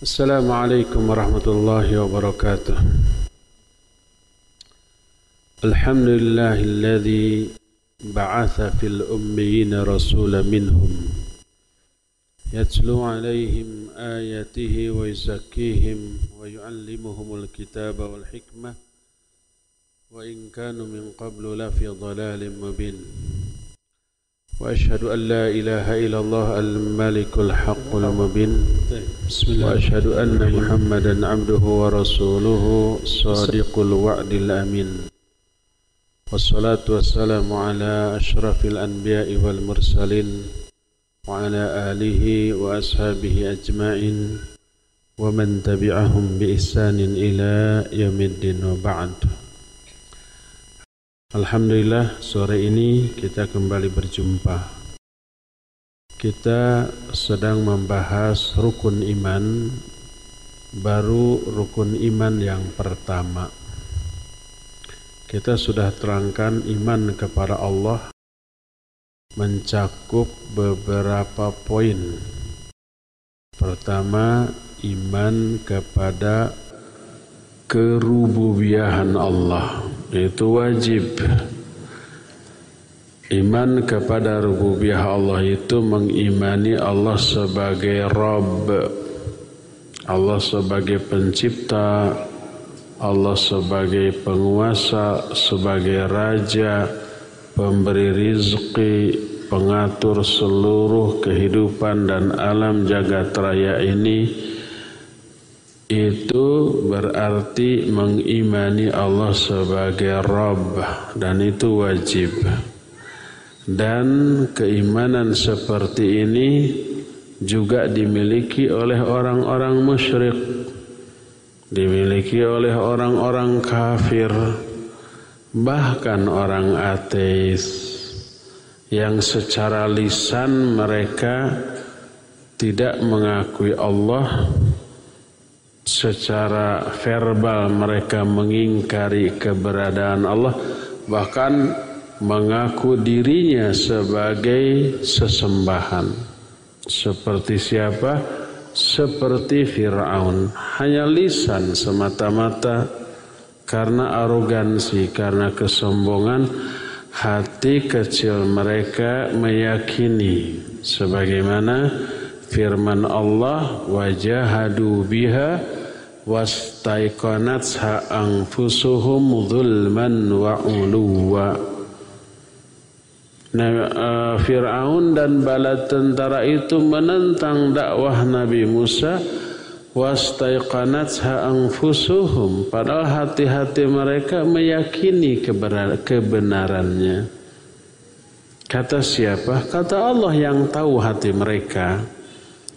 السلام عليكم ورحمة الله وبركاته. الحمد لله الذي بعث في الأميين رسولا منهم يتلو عليهم آياته ويزكيهم ويعلمهم الكتاب والحكمة وإن كانوا من قبل لفي ضلال مبين. وأشهد أن لا إله إلا الله الملك الحق المبين بسم الله وأشهد أن محمدا عبده ورسوله صادق الوعد الأمين والصلاة والسلام على أشرف الأنبياء والمرسلين وعلى آله وأصحابه أجمعين ومن تبعهم بإحسان إلى يوم الدين وبعد Alhamdulillah sore ini kita kembali berjumpa. kita sedang membahas rukun iman, baru rukun iman yang pertama. Kita sudah terangkan iman kepada Allah mencakup beberapa poin. Pertama, iman kepada kerububiahan Allah itu wajib iman kepada rububiyah Allah itu mengimani Allah sebagai Rabb Allah sebagai pencipta Allah sebagai penguasa sebagai raja pemberi rizki pengatur seluruh kehidupan dan alam jagat raya ini. Itu berarti mengimani Allah sebagai Rabb dan itu wajib dan keimanan seperti ini juga dimiliki oleh orang-orang musyrik dimiliki oleh orang-orang kafir bahkan orang ateis yang secara lisan mereka tidak mengakui Allah secara verbal mereka mengingkari keberadaan Allah bahkan mengaku dirinya sebagai sesembahan. Seperti siapa? Seperti Firaun. Hanya lisan semata-mata. Karena arogansi karena kesombongan hati kecil mereka meyakini sebagaimana firman Allah wajahadu biha wastaiqanatha anfusuhum zulman wa uluwa Nah, uh, Fir'aun dan bala tentara itu menentang dakwah Nabi Musa wastaiqanatha anfusuhum. Padahal hati-hati mereka meyakini kebenarannya. Kata siapa? Kata Allah yang tahu hati mereka.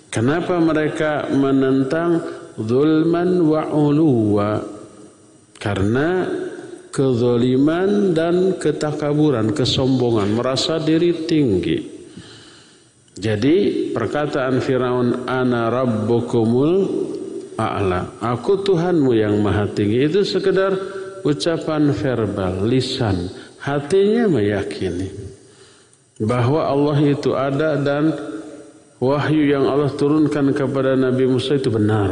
Kenapa mereka menentang zulman wa uluwa? Karena kezaliman dan ketakaburan, kesombongan, merasa diri tinggi. Jadi perkataan Firaun ana rabbukumul a'la. Aku Tuhanmu yang maha tinggi itu sekedar ucapan verbal, lisan. Hatinya meyakini bahwa Allah itu ada dan wahyu yang Allah turunkan kepada Nabi Musa itu benar.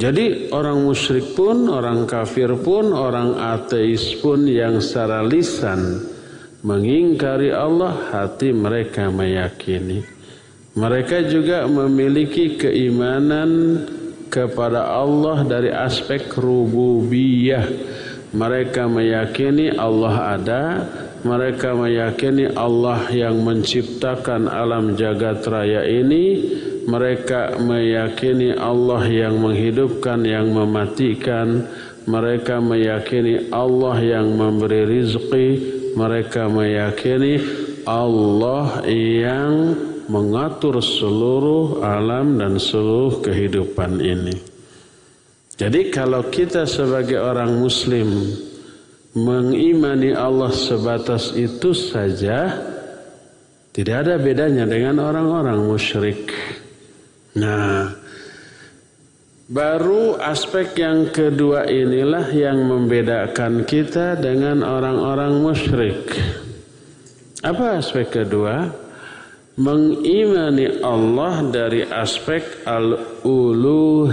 Jadi orang musyrik pun, orang kafir pun, orang ateis pun yang secara lisan mengingkari Allah, hati mereka meyakini. Mereka juga memiliki keimanan kepada Allah dari aspek rububiyah. Mereka meyakini Allah ada, mereka meyakini Allah yang menciptakan alam jagat raya ini mereka meyakini Allah yang menghidupkan yang mematikan. Mereka meyakini Allah yang memberi rizki. Mereka meyakini Allah yang mengatur seluruh alam dan seluruh kehidupan ini. Jadi kalau kita sebagai orang muslim mengimani Allah sebatas itu saja tidak ada bedanya dengan orang-orang musyrik. Nah, baru aspek yang kedua inilah yang membedakan kita dengan orang-orang musyrik. Apa aspek kedua? mengimani Allah dari aspek al-uluhiyah.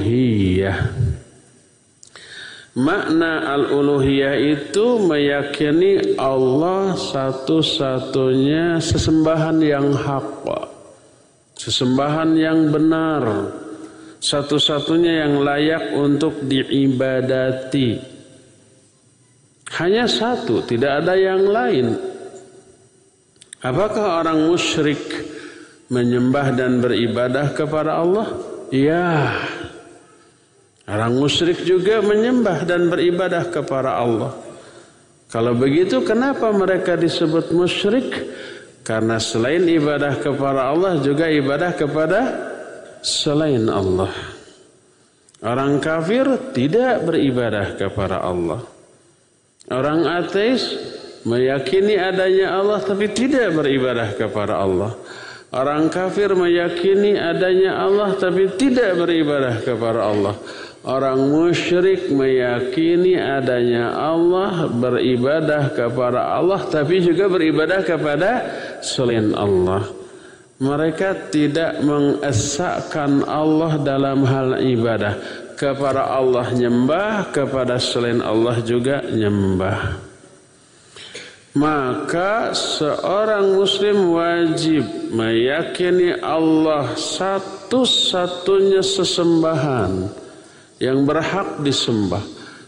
Makna al-uluhiyah itu meyakini Allah satu-satunya sesembahan yang hak, sesembahan yang benar, satu-satunya yang layak untuk diibadati. Hanya satu, tidak ada yang lain. Apakah orang musyrik menyembah dan beribadah kepada Allah? Ya. Orang musyrik juga menyembah dan beribadah kepada Allah. Kalau begitu kenapa mereka disebut musyrik? Karena selain ibadah kepada Allah juga ibadah kepada selain Allah. Orang kafir tidak beribadah kepada Allah. Orang ateis meyakini adanya Allah tapi tidak beribadah kepada Allah. Orang kafir meyakini adanya Allah tapi tidak beribadah kepada Allah. Orang musyrik meyakini adanya Allah, beribadah kepada Allah tapi juga beribadah kepada selain Allah. Mereka tidak mengesahkan Allah dalam hal ibadah. Kepada Allah nyembah, kepada selain Allah juga nyembah maka seorang muslim wajib meyakini Allah satu-satunya sesembahan yang berhak disembah.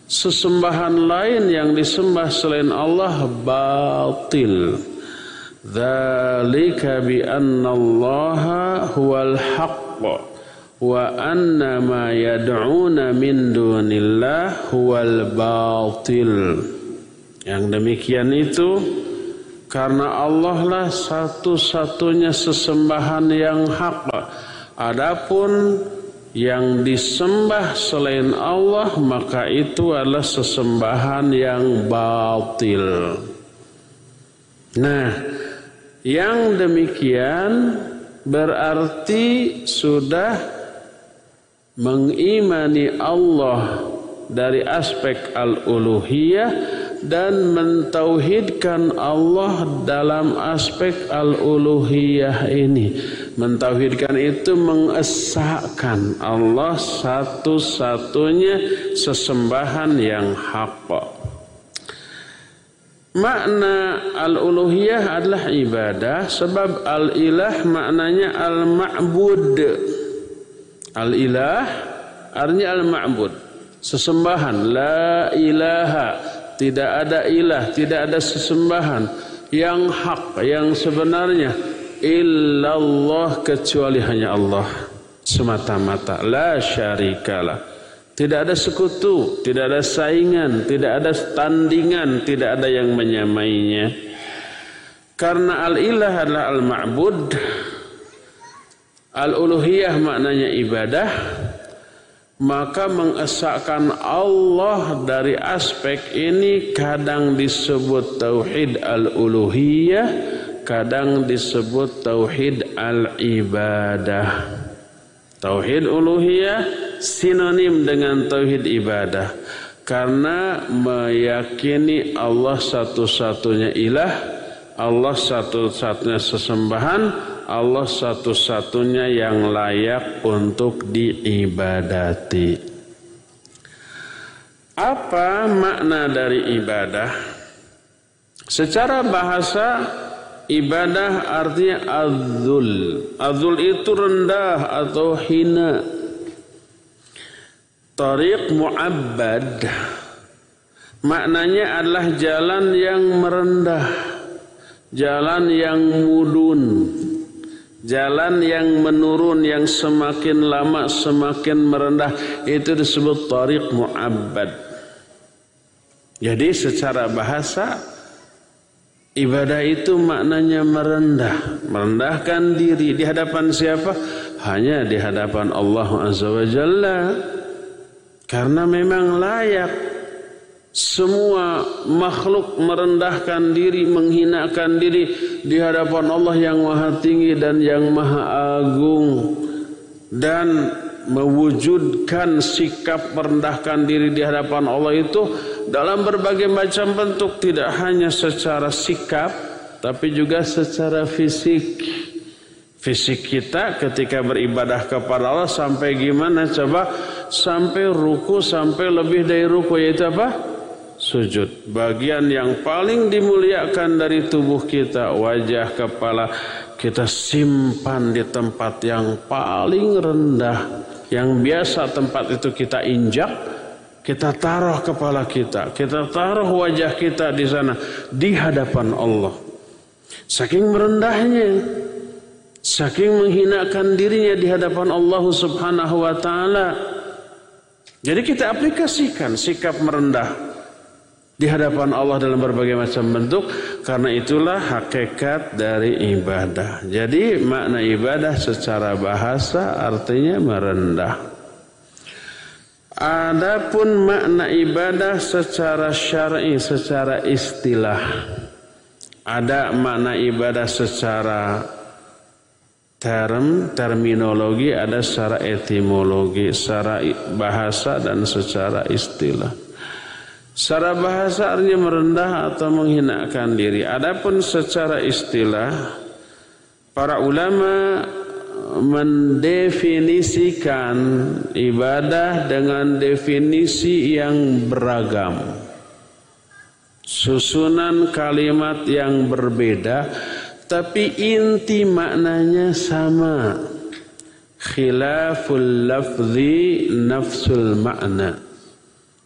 Sesembahan lain yang disembah selain Allah batil. Dzalika bi anna Allah huwal haqq wa anna ma yad'una min dunillah huwal batil. Yang demikian itu karena Allah lah satu-satunya sesembahan yang hak. Adapun yang disembah selain Allah maka itu adalah sesembahan yang batil. Nah, yang demikian berarti sudah mengimani Allah dari aspek al-uluhiyah dan mentauhidkan Allah dalam aspek al-uluhiyah ini. Mentauhidkan itu mengesahkan Allah satu-satunya sesembahan yang hak. Makna al-uluhiyah adalah ibadah sebab al-ilah maknanya al-ma'bud. Al-ilah artinya al-ma'bud. Sesembahan la ilaha tidak ada ilah, tidak ada sesembahan yang hak, yang sebenarnya illallah kecuali hanya Allah semata-mata la syarikalah. Tidak ada sekutu, tidak ada saingan, tidak ada tandingan, tidak ada yang menyamainya. Karena al-ilah adalah al-ma'bud, al-uluhiyah maknanya ibadah, maka mengesahkan Allah dari aspek ini kadang disebut tauhid al-uluhiyah kadang disebut tauhid al-ibadah tauhid uluhiyah sinonim dengan tauhid ibadah karena meyakini Allah satu-satunya ilah Allah satu-satunya sesembahan Allah satu-satunya yang layak untuk diibadati. Apa makna dari ibadah? Secara bahasa ibadah artinya azul. Azul itu rendah atau hina. Tariq mu'abbad maknanya adalah jalan yang merendah, jalan yang mudun, Jalan yang menurun yang semakin lama semakin merendah itu disebut tariq mu'abbad. Jadi secara bahasa ibadah itu maknanya merendah, merendahkan diri di hadapan siapa? Hanya di hadapan Allah Azza wa Jalla. Karena memang layak semua makhluk merendahkan diri, menghinakan diri di hadapan Allah yang maha tinggi dan yang maha agung. Dan mewujudkan sikap merendahkan diri di hadapan Allah itu dalam berbagai macam bentuk. Tidak hanya secara sikap, tapi juga secara fisik. Fisik kita ketika beribadah kepada Allah sampai gimana coba sampai ruku sampai lebih dari ruku yaitu apa? Sujud. Bagian yang paling dimuliakan dari tubuh kita, wajah, kepala kita simpan di tempat yang paling rendah. Yang biasa tempat itu kita injak, kita taruh kepala kita, kita taruh wajah kita di sana di hadapan Allah. Saking merendahnya Saking menghinakan dirinya di hadapan Allah Subhanahu wa taala. Jadi kita aplikasikan sikap merendah di hadapan Allah dalam berbagai macam bentuk karena itulah hakikat dari ibadah. Jadi makna ibadah secara bahasa artinya merendah. Adapun makna ibadah secara syar'i, secara istilah. Ada makna ibadah secara term terminologi ada secara etimologi, secara bahasa dan secara istilah. Secara bahasa artinya merendah atau menghinakan diri. Adapun secara istilah para ulama mendefinisikan ibadah dengan definisi yang beragam. Susunan kalimat yang berbeda tapi inti maknanya sama. Khilaful lafzi nafsul makna.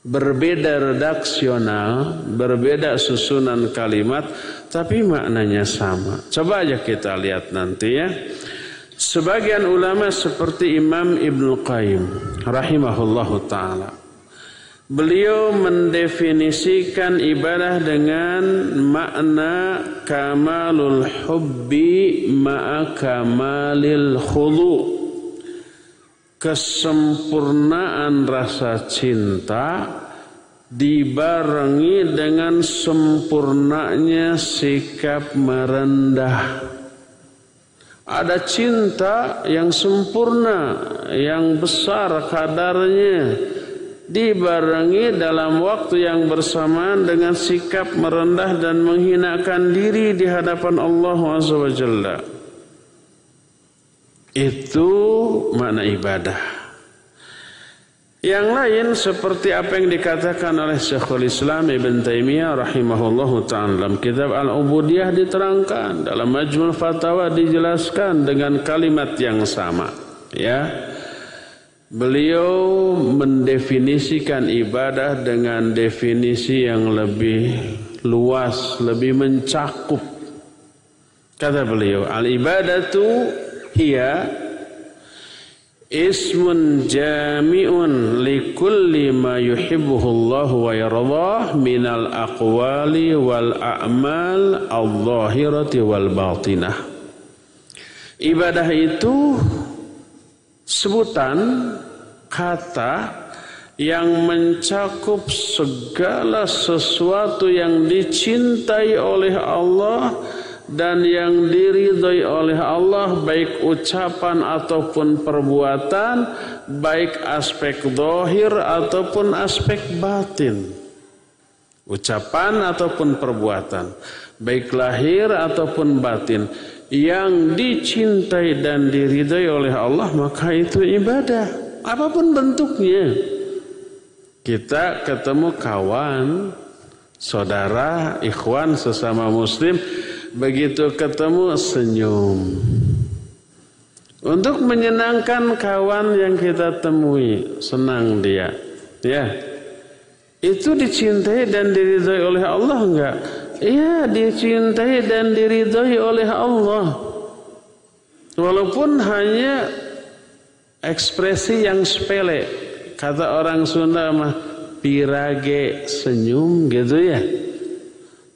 Berbeda redaksional, berbeda susunan kalimat, tapi maknanya sama. Coba aja kita lihat nanti ya. Sebagian ulama seperti Imam Ibnu Qayyim rahimahullahu taala Beliau mendefinisikan ibadah dengan makna kamalul hubbi ma'a kamalil khudu. Kesempurnaan rasa cinta dibarengi dengan sempurnanya sikap merendah. Ada cinta yang sempurna, yang besar kadarnya dibarengi dalam waktu yang bersamaan dengan sikap merendah dan menghinakan diri di hadapan Allah SWT. Itu makna ibadah. Yang lain seperti apa yang dikatakan oleh Syekhul Islam Ibn Taimiyah rahimahullahu ta'ala dalam kitab Al-Ubudiyah diterangkan dalam Majmul Fatawa dijelaskan dengan kalimat yang sama ya Beliau mendefinisikan ibadah dengan definisi yang lebih luas, lebih mencakup. Kata beliau, al-ibadatu hiya ismun jami'un li kulli ma yuhibbuhu Allah wa yardah minal aqwali wal a'mal al-zahirati wal batinah. Ibadah itu sebutan kata yang mencakup segala sesuatu yang dicintai oleh Allah dan yang diridhoi oleh Allah baik ucapan ataupun perbuatan baik aspek dohir ataupun aspek batin. Ucapan ataupun perbuatan baik lahir ataupun batin yang dicintai dan diridhai oleh Allah maka itu ibadah apa pun bentuknya. Kita ketemu kawan saudara ikhwan sesama muslim begitu ketemu senyum. Untuk menyenangkan kawan yang kita temui senang dia. Ya. Itu dicintai dan diridhai oleh Allah enggak? Iya dicintai dan diridhoi oleh Allah. Walaupun hanya ekspresi yang sepele. Kata orang Sunda mah pirage senyum gitu ya.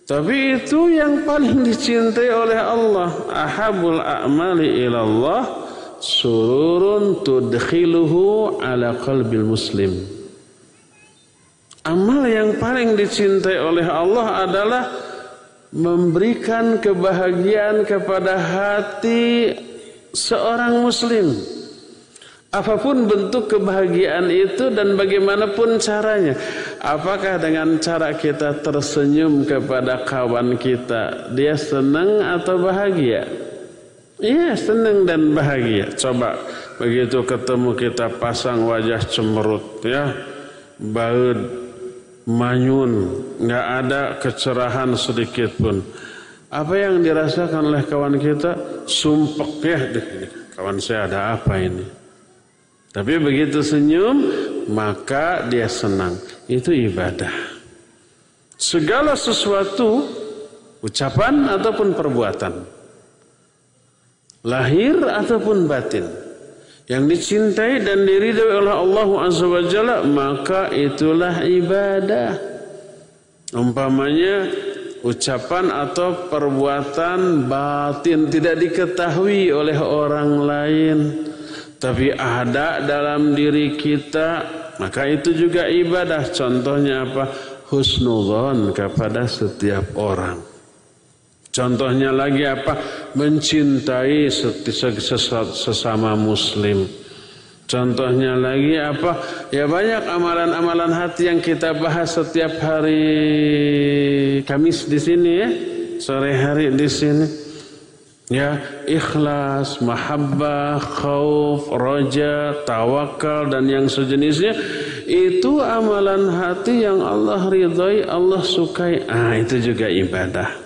Tapi itu yang paling dicintai oleh Allah. Ahabul a'mali ilallah sururun tudkhiluhu ala qalbil muslim. Amal yang paling dicintai oleh Allah adalah memberikan kebahagiaan kepada hati seorang muslim. Apa pun bentuk kebahagiaan itu dan bagaimanapun caranya. Apakah dengan cara kita tersenyum kepada kawan kita, dia senang atau bahagia? Iya senang dan bahagia. Coba begitu ketemu kita pasang wajah cemerut ya, baut manyun, nggak ada kecerahan sedikit pun. Apa yang dirasakan oleh kawan kita? Sumpek ya, kawan saya ada apa ini? Tapi begitu senyum, maka dia senang. Itu ibadah. Segala sesuatu, ucapan ataupun perbuatan lahir ataupun batin yang dicintai dan diridhoi oleh Allah Azza wa Jalla maka itulah ibadah umpamanya ucapan atau perbuatan batin tidak diketahui oleh orang lain tapi ada dalam diri kita maka itu juga ibadah contohnya apa husnudzon kepada setiap orang Contohnya lagi apa? Mencintai sesama muslim. Contohnya lagi apa? Ya banyak amalan-amalan hati yang kita bahas setiap hari Kamis di sini ya. Sore hari di sini. Ya, ikhlas, mahabbah, khauf, roja, tawakal dan yang sejenisnya itu amalan hati yang Allah ridhai, Allah sukai. Ah, itu juga ibadah.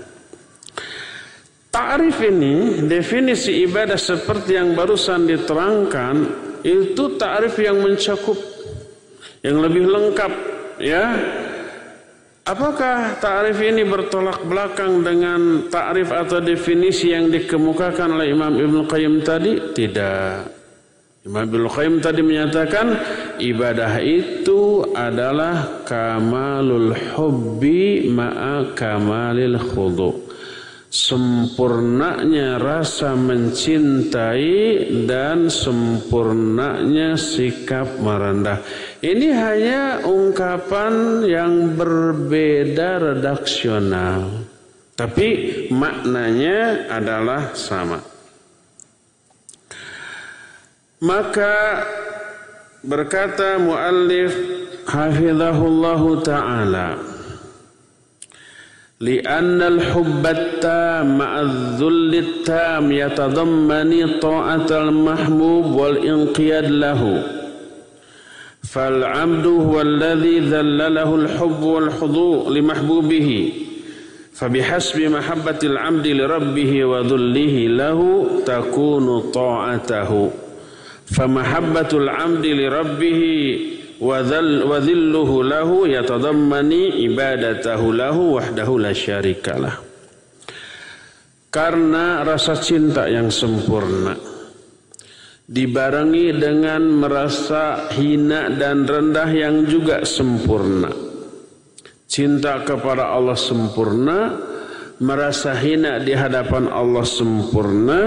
Ta'rif ini, definisi ibadah seperti yang barusan diterangkan, itu ta'rif yang mencakup, yang lebih lengkap, ya. Apakah ta'rif ini bertolak belakang dengan ta'rif atau definisi yang dikemukakan oleh Imam Ibn Qayyim tadi? Tidak. Imam Ibn Qayyim tadi menyatakan ibadah itu adalah kamalul hubbi ma'a kamalil khudu' sempurnanya rasa mencintai dan sempurnanya sikap merendah. Ini hanya ungkapan yang berbeda redaksional, tapi maknanya adalah sama. Maka berkata muallif hafizahullahu taala لأن الحب التام مع الذل التام يتضمن طاعة المحبوب والانقياد له. فالعبد هو الذي ذل له الحب والخضوع لمحبوبه. فبحسب محبة العبد لربه وذله له تكون طاعته. فمحبة العبد لربه wadhilluhu lahu yatadammani ibadatahu lahu wahdahu la syarikalah karena rasa cinta yang sempurna dibarengi dengan merasa hina dan rendah yang juga sempurna. Cinta kepada Allah sempurna merasa hina di hadapan Allah sempurna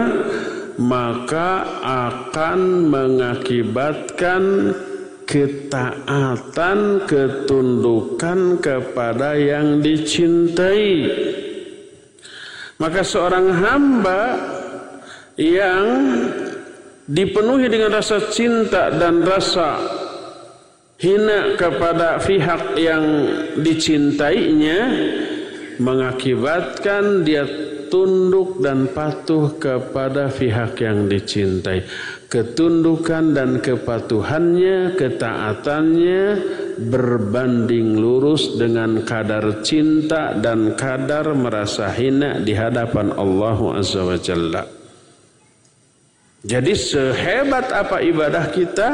maka akan mengakibatkan ketaatan, ketundukan kepada yang dicintai. Maka seorang hamba yang dipenuhi dengan rasa cinta dan rasa hina kepada pihak yang dicintainya mengakibatkan dia tunduk dan patuh kepada pihak yang dicintai ketundukan dan kepatuhannya, ketaatannya berbanding lurus dengan kadar cinta dan kadar merasa hina di hadapan Allah Azza wa Jalla. Jadi sehebat apa ibadah kita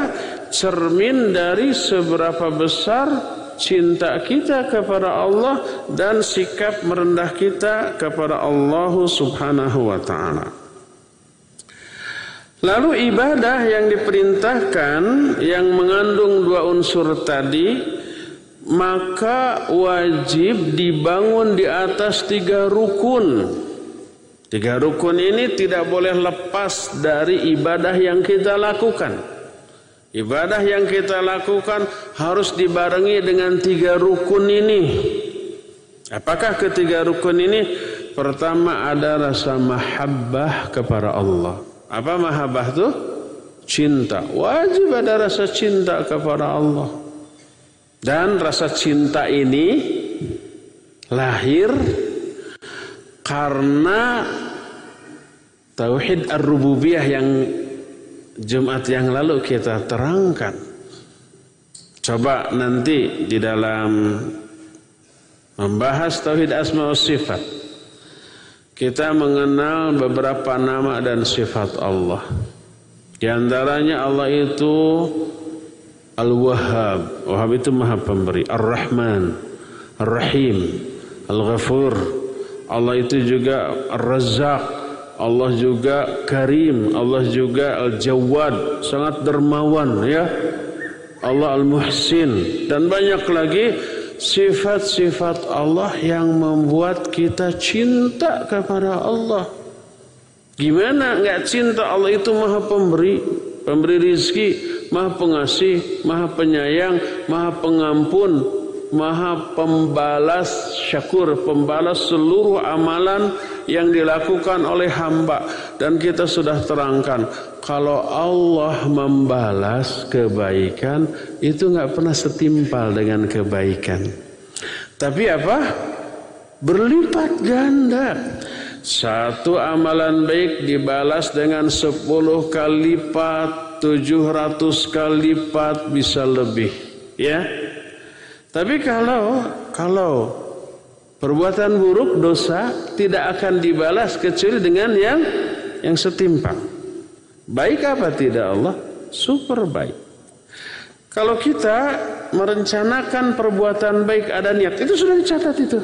cermin dari seberapa besar cinta kita kepada Allah dan sikap merendah kita kepada Allah Subhanahu wa taala. Lalu ibadah yang diperintahkan yang mengandung dua unsur tadi maka wajib dibangun di atas tiga rukun. Tiga rukun ini tidak boleh lepas dari ibadah yang kita lakukan. Ibadah yang kita lakukan harus dibarengi dengan tiga rukun ini. Apakah ketiga rukun ini? Pertama ada rasa mahabbah kepada Allah. Apa mahabbah itu? Cinta. Wajib ada rasa cinta kepada Allah. Dan rasa cinta ini lahir karena Tauhid ar-rububiyah yang Jumat yang lalu kita terangkan. Coba nanti di dalam membahas tauhid asma wa sifat. Kita mengenal beberapa nama dan sifat Allah. Di antaranya Allah itu Al-Wahhab. Wahhab itu Maha Pemberi. Ar-Rahman, Ar-Rahim, Al-Ghafur. Allah itu juga Ar-Razzaq, Allah juga Karim, Allah juga Al-Jawad, sangat dermawan ya. Allah Al-Muhsin dan banyak lagi sifat-sifat Allah yang membuat kita cinta kepada Allah. Gimana nggak cinta? Allah itu maha pemberi, pemberi rizki, maha pengasih, maha penyayang, maha pengampun, maha pembalas syakur, pembalas seluruh amalan yang dilakukan oleh hamba. Dan kita sudah terangkan kalau Allah membalas kebaikan itu nggak pernah setimpal dengan kebaikan. Tapi apa? Berlipat ganda. Satu amalan baik dibalas dengan 10 kali lipat 700 kali lipat bisa lebih ya tapi kalau kalau perbuatan buruk dosa tidak akan dibalas kecuali dengan yang yang setimpal. Baik apa tidak Allah? Super baik. Kalau kita merencanakan perbuatan baik ada niat, itu sudah dicatat itu.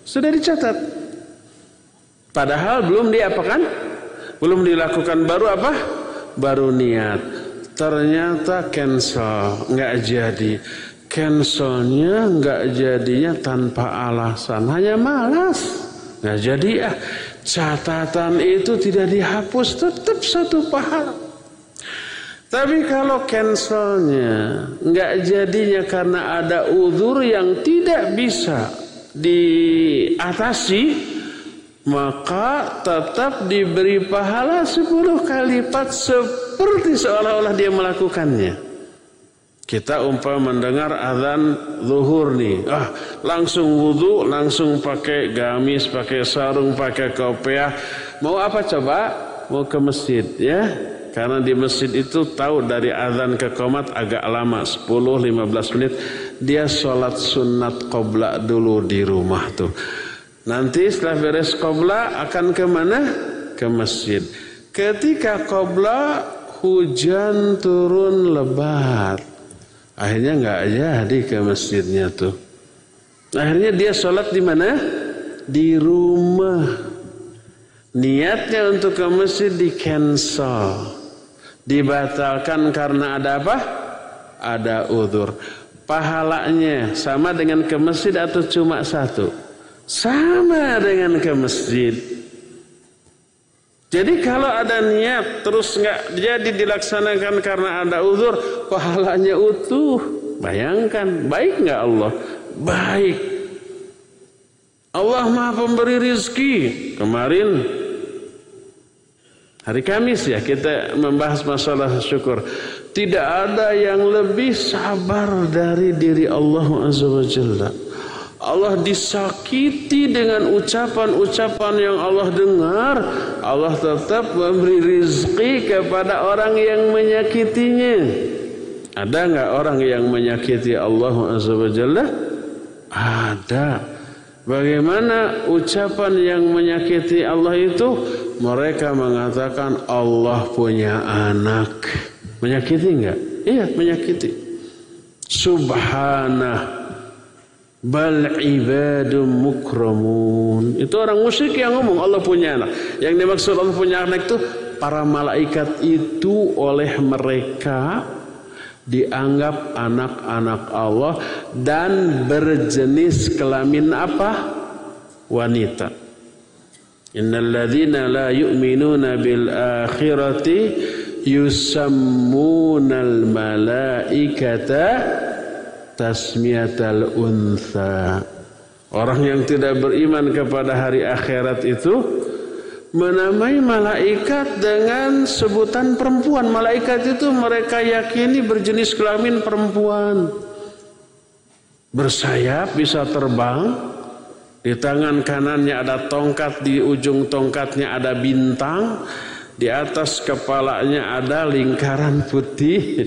Sudah dicatat. Padahal belum diapakan? Belum dilakukan baru apa? Baru niat. Ternyata cancel, nggak jadi cancelnya nggak jadinya tanpa alasan. Hanya malas. Nggak jadi ah. Catatan itu tidak dihapus tetap satu pahala. Tapi kalau cancelnya nggak jadinya karena ada uzur yang tidak bisa diatasi maka tetap diberi pahala sepuluh kali lipat seperti seolah-olah dia melakukannya. Kita umpama mendengar azan zuhur nih, ah langsung wudhu, langsung pakai gamis, pakai sarung, pakai kopiah. Mau apa coba? Mau ke masjid ya. Karena di masjid itu tahu dari azan ke komat agak lama 10-15 menit. Dia sholat sunat qobla dulu di rumah tuh. Nanti setelah beres qobla akan ke mana? Ke masjid. Ketika qobla hujan turun lebat Akhirnya nggak jadi ke masjidnya tuh. Akhirnya dia sholat di mana? Di rumah. Niatnya untuk ke masjid di cancel. Dibatalkan karena ada apa? Ada udur. Pahalanya sama dengan ke masjid atau cuma satu? Sama dengan ke masjid. Jadi kalau ada niat terus nggak jadi dilaksanakan karena ada uzur, pahalanya utuh. Bayangkan, baik nggak Allah? Baik. Allah Maha Pemberi rizki. Kemarin hari Kamis ya kita membahas masalah syukur. Tidak ada yang lebih sabar dari diri Allah Azza wa Jalla. Allah disakiti dengan ucapan-ucapan yang Allah dengar. Allah tetap memberi rizki kepada orang yang menyakitinya. Ada nggak orang yang menyakiti Allah Azza wa Jalla? Ada. Bagaimana ucapan yang menyakiti Allah itu? Mereka mengatakan Allah punya anak. Menyakiti enggak? Iya, menyakiti. Subhanah Bal ibadum mukramun. Itu orang musyrik yang ngomong Allah punya anak. Yang dimaksud Allah punya anak itu para malaikat itu oleh mereka dianggap anak-anak Allah dan berjenis kelamin apa? Wanita. Innal ladzina la yu'minuna bil akhirati yusammunal malaikata tasmiyatal untha. Orang yang tidak beriman kepada hari akhirat itu menamai malaikat dengan sebutan perempuan. Malaikat itu mereka yakini berjenis kelamin perempuan. Bersayap bisa terbang. Di tangan kanannya ada tongkat, di ujung tongkatnya ada bintang, di atas kepalanya ada lingkaran putih.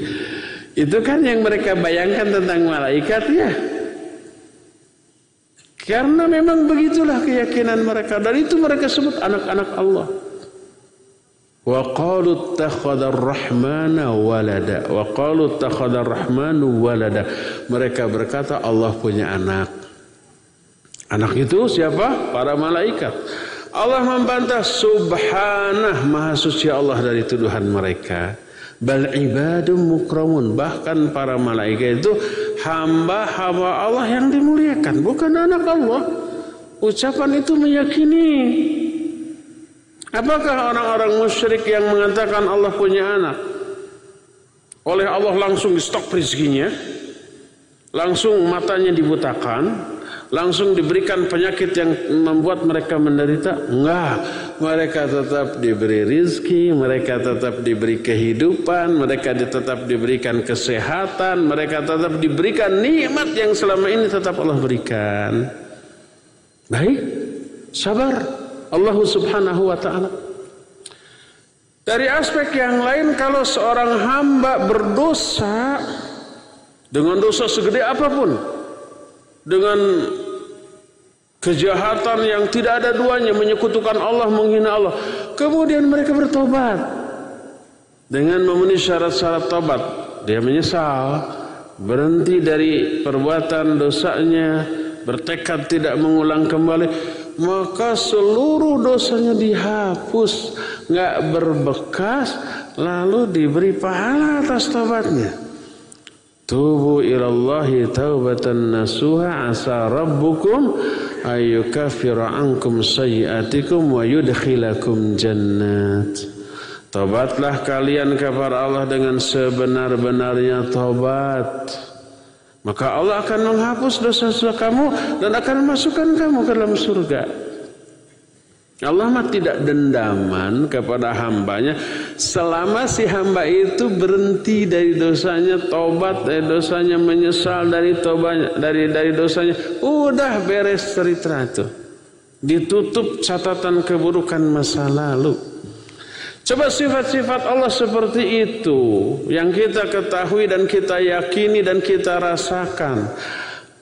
Itu kan yang mereka bayangkan tentang malaikat ya. Karena memang begitulah keyakinan mereka dan itu mereka sebut anak-anak Allah. Wa qalu ar-rahmana walada. Wa qalu ar-rahmanu walada. Mereka berkata Allah punya anak. Anak itu siapa? Para malaikat. Allah membantah subhanah maha suci Allah dari tuduhan mereka. Bal ibadum mukramun. Bahkan para malaikat itu hamba-hamba Allah yang dimuliakan. Bukan anak Allah. Ucapan itu meyakini. Apakah orang-orang musyrik yang mengatakan Allah punya anak? Oleh Allah langsung di stok rezekinya. Langsung matanya dibutakan langsung diberikan penyakit yang membuat mereka menderita? Enggak. Mereka tetap diberi rizki, mereka tetap diberi kehidupan, mereka tetap diberikan kesehatan, mereka tetap diberikan nikmat yang selama ini tetap Allah berikan. Baik, sabar. Allah subhanahu wa ta'ala. Dari aspek yang lain, kalau seorang hamba berdosa dengan dosa segede apa pun, dengan kejahatan yang tidak ada duanya menyekutukan Allah menghina Allah. Kemudian mereka bertobat. Dengan memenuhi syarat-syarat tobat dia menyesal berhenti dari perbuatan dosanya bertekad tidak mengulang kembali. Maka seluruh dosanya dihapus nggak berbekas lalu diberi pahala atas tobatnya Tubu ilallahi taubatan nasuha asa rabbukum ayyukaffira ankum sayyiatikum wa yudkhilakum jannat. Tobatlah kalian kepada Allah dengan sebenar-benarnya tobat. Maka Allah akan menghapus dosa-dosa kamu dan akan masukkan kamu ke dalam surga. Allah mah tidak dendaman kepada hambanya selama si hamba itu berhenti dari dosanya, tobat dari dosanya, menyesal dari tobatnya, dari dari dosanya, udah beres cerita itu. Ditutup catatan keburukan masa lalu. Coba sifat-sifat Allah seperti itu yang kita ketahui dan kita yakini dan kita rasakan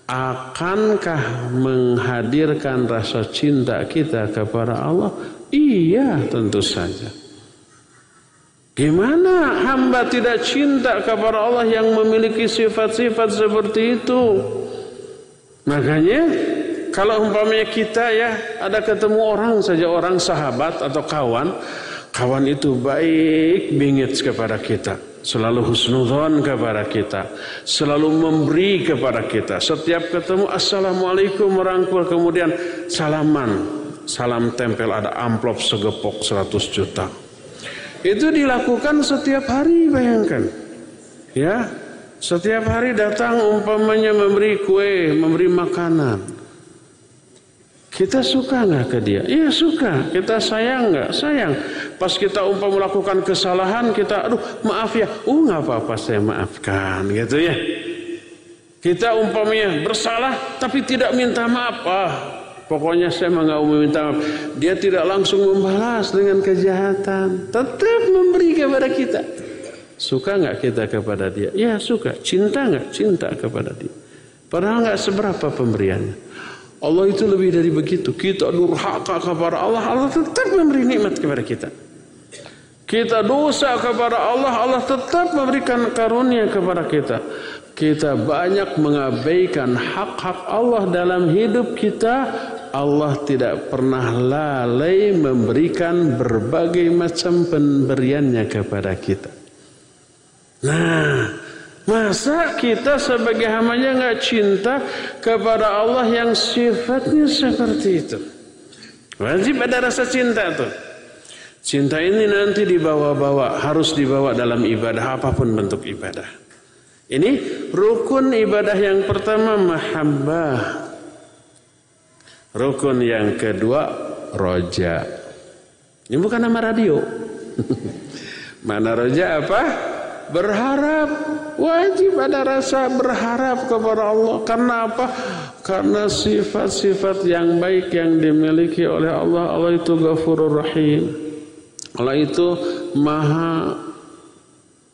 akankah menghadirkan rasa cinta kita kepada Allah? Iya, tentu saja. Gimana hamba tidak cinta kepada Allah yang memiliki sifat-sifat seperti itu? Makanya kalau umpamanya kita ya ada ketemu orang saja orang sahabat atau kawan, kawan itu baik bingit kepada kita selalu husnudhan kepada kita, selalu memberi kepada kita. Setiap ketemu assalamualaikum merangkul kemudian salaman, salam tempel ada amplop segepok 100 juta. Itu dilakukan setiap hari bayangkan. Ya, setiap hari datang umpamanya memberi kue, memberi makanan. Kita suka nggak ke dia? Iya suka. Kita sayang nggak? Sayang. Pas kita umpam melakukan kesalahan, kita aduh maaf ya. Oh nggak apa-apa saya maafkan gitu ya. Kita umpamanya bersalah tapi tidak minta maaf. Ah, pokoknya saya nggak mau minta maaf. Dia tidak langsung membalas dengan kejahatan. Tetap memberi kepada kita. Suka nggak kita kepada dia? Ya suka. Cinta nggak? Cinta kepada dia. Padahal nggak seberapa pemberiannya. Allah itu lebih dari begitu. Kita durhaka kepada Allah, Allah tetap memberi nikmat kepada kita. Kita dosa kepada Allah, Allah tetap memberikan karunia kepada kita. Kita banyak mengabaikan hak-hak Allah dalam hidup kita. Allah tidak pernah lalai memberikan berbagai macam pemberiannya kepada kita. Nah, Masa kita sebagai hambanya nggak cinta kepada Allah yang sifatnya seperti itu? Wajib ada rasa cinta tuh. Cinta ini nanti dibawa-bawa, harus dibawa dalam ibadah apa pun bentuk ibadah. Ini rukun ibadah yang pertama mahabbah. Rukun yang kedua roja. Ini bukan nama radio. Mana roja apa? Berharap. Wajib ada rasa berharap kepada Allah. Karena apa? Karena sifat-sifat yang baik yang dimiliki oleh Allah. Allah itu ghafurur rahim. Allah itu maha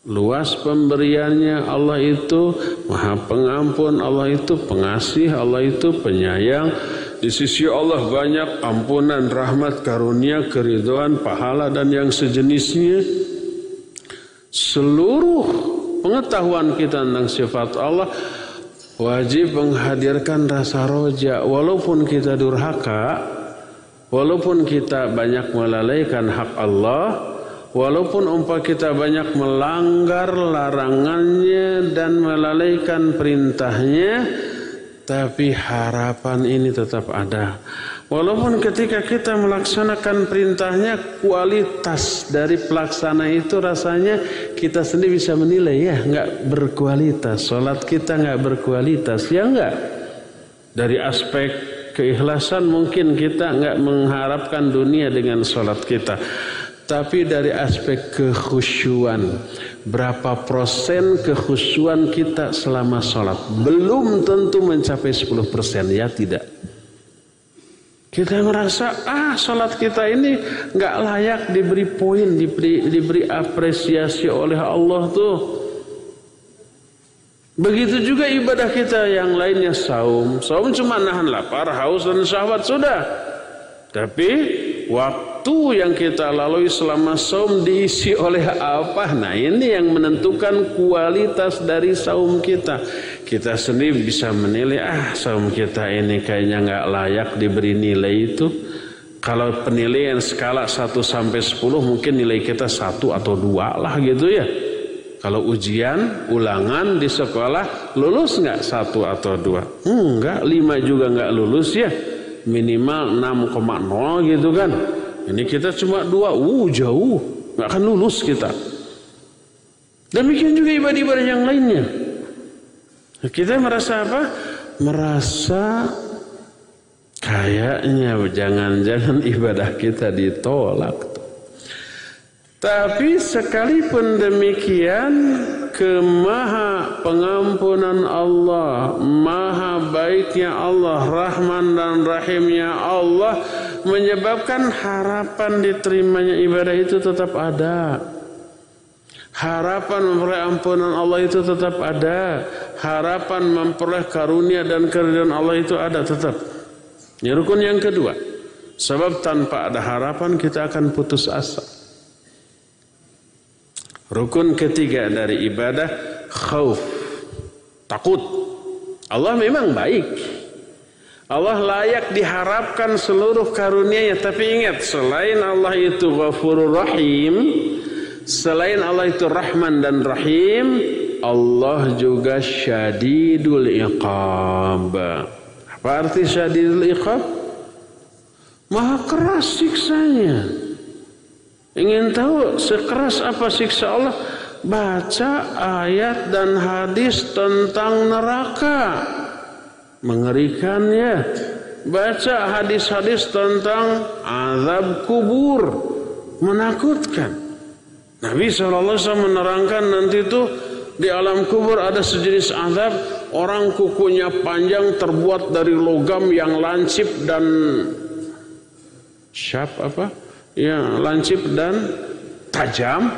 luas pemberiannya Allah itu maha pengampun Allah itu pengasih Allah itu penyayang di sisi Allah banyak ampunan rahmat karunia keriduan pahala dan yang sejenisnya seluruh pengetahuan kita tentang sifat Allah wajib menghadirkan rasa roja walaupun kita durhaka walaupun kita banyak melalaikan hak Allah Walaupun umpah kita banyak melanggar larangannya dan melalaikan perintahnya, tapi harapan ini tetap ada. Walaupun ketika kita melaksanakan perintahnya, kualitas dari pelaksana itu rasanya kita sendiri bisa menilai ya, nggak berkualitas. Sholat kita nggak berkualitas, ya nggak. Dari aspek keikhlasan mungkin kita nggak mengharapkan dunia dengan sholat kita. Tapi dari aspek kekhusyuan, berapa persen kekhusyuan kita selama sholat? Belum tentu mencapai 10 persen, ya tidak. Kita merasa, ah sholat kita ini nggak layak diberi poin, diberi, diberi apresiasi oleh Allah tuh. Begitu juga ibadah kita yang lainnya saum. Saum cuma nahan lapar, haus dan syahwat sudah. Tapi waktu yang kita lalui selama saum diisi oleh apa? Nah ini yang menentukan kualitas dari saum kita. Kita sendiri bisa menilai, ah saum kita ini kayaknya nggak layak diberi nilai itu. Kalau penilaian skala 1 sampai 10 mungkin nilai kita satu atau dua lah gitu ya. Kalau ujian, ulangan di sekolah, lulus nggak satu atau dua? Enggak, lima juga nggak lulus ya minimal 6,0 gitu kan. Ini kita cuma dua, uh jauh, nggak akan lulus kita. Demikian juga ibadah-ibadah yang lainnya. Kita merasa apa? Merasa kayaknya jangan-jangan ibadah kita ditolak. Tapi sekalipun demikian kemaha pengampunan Allah, maha baiknya Allah, rahman dan rahimnya Allah menyebabkan harapan diterimanya ibadah itu tetap ada. Harapan memperoleh ampunan Allah itu tetap ada. Harapan memperoleh karunia dan keridhaan Allah itu ada tetap. Ini rukun yang kedua. Sebab tanpa ada harapan kita akan putus asa. Rukun ketiga dari ibadah khauf. Takut. Allah memang baik. Allah layak diharapkan seluruh karunia-Nya tapi ingat selain Allah itu Ghafurur Rahim, selain Allah itu Rahman dan Rahim, Allah juga Syadidul Iqab. Apa arti Syadidul Iqab? Maha keras siksanya. Ingin tahu sekeras apa siksa Allah? Baca ayat dan hadis tentang neraka. Mengerikan ya. Baca hadis-hadis tentang azab kubur. Menakutkan. Nabi SAW menerangkan nanti itu di alam kubur ada sejenis azab. Orang kukunya panjang terbuat dari logam yang lancip dan syap apa? ya lancip dan tajam.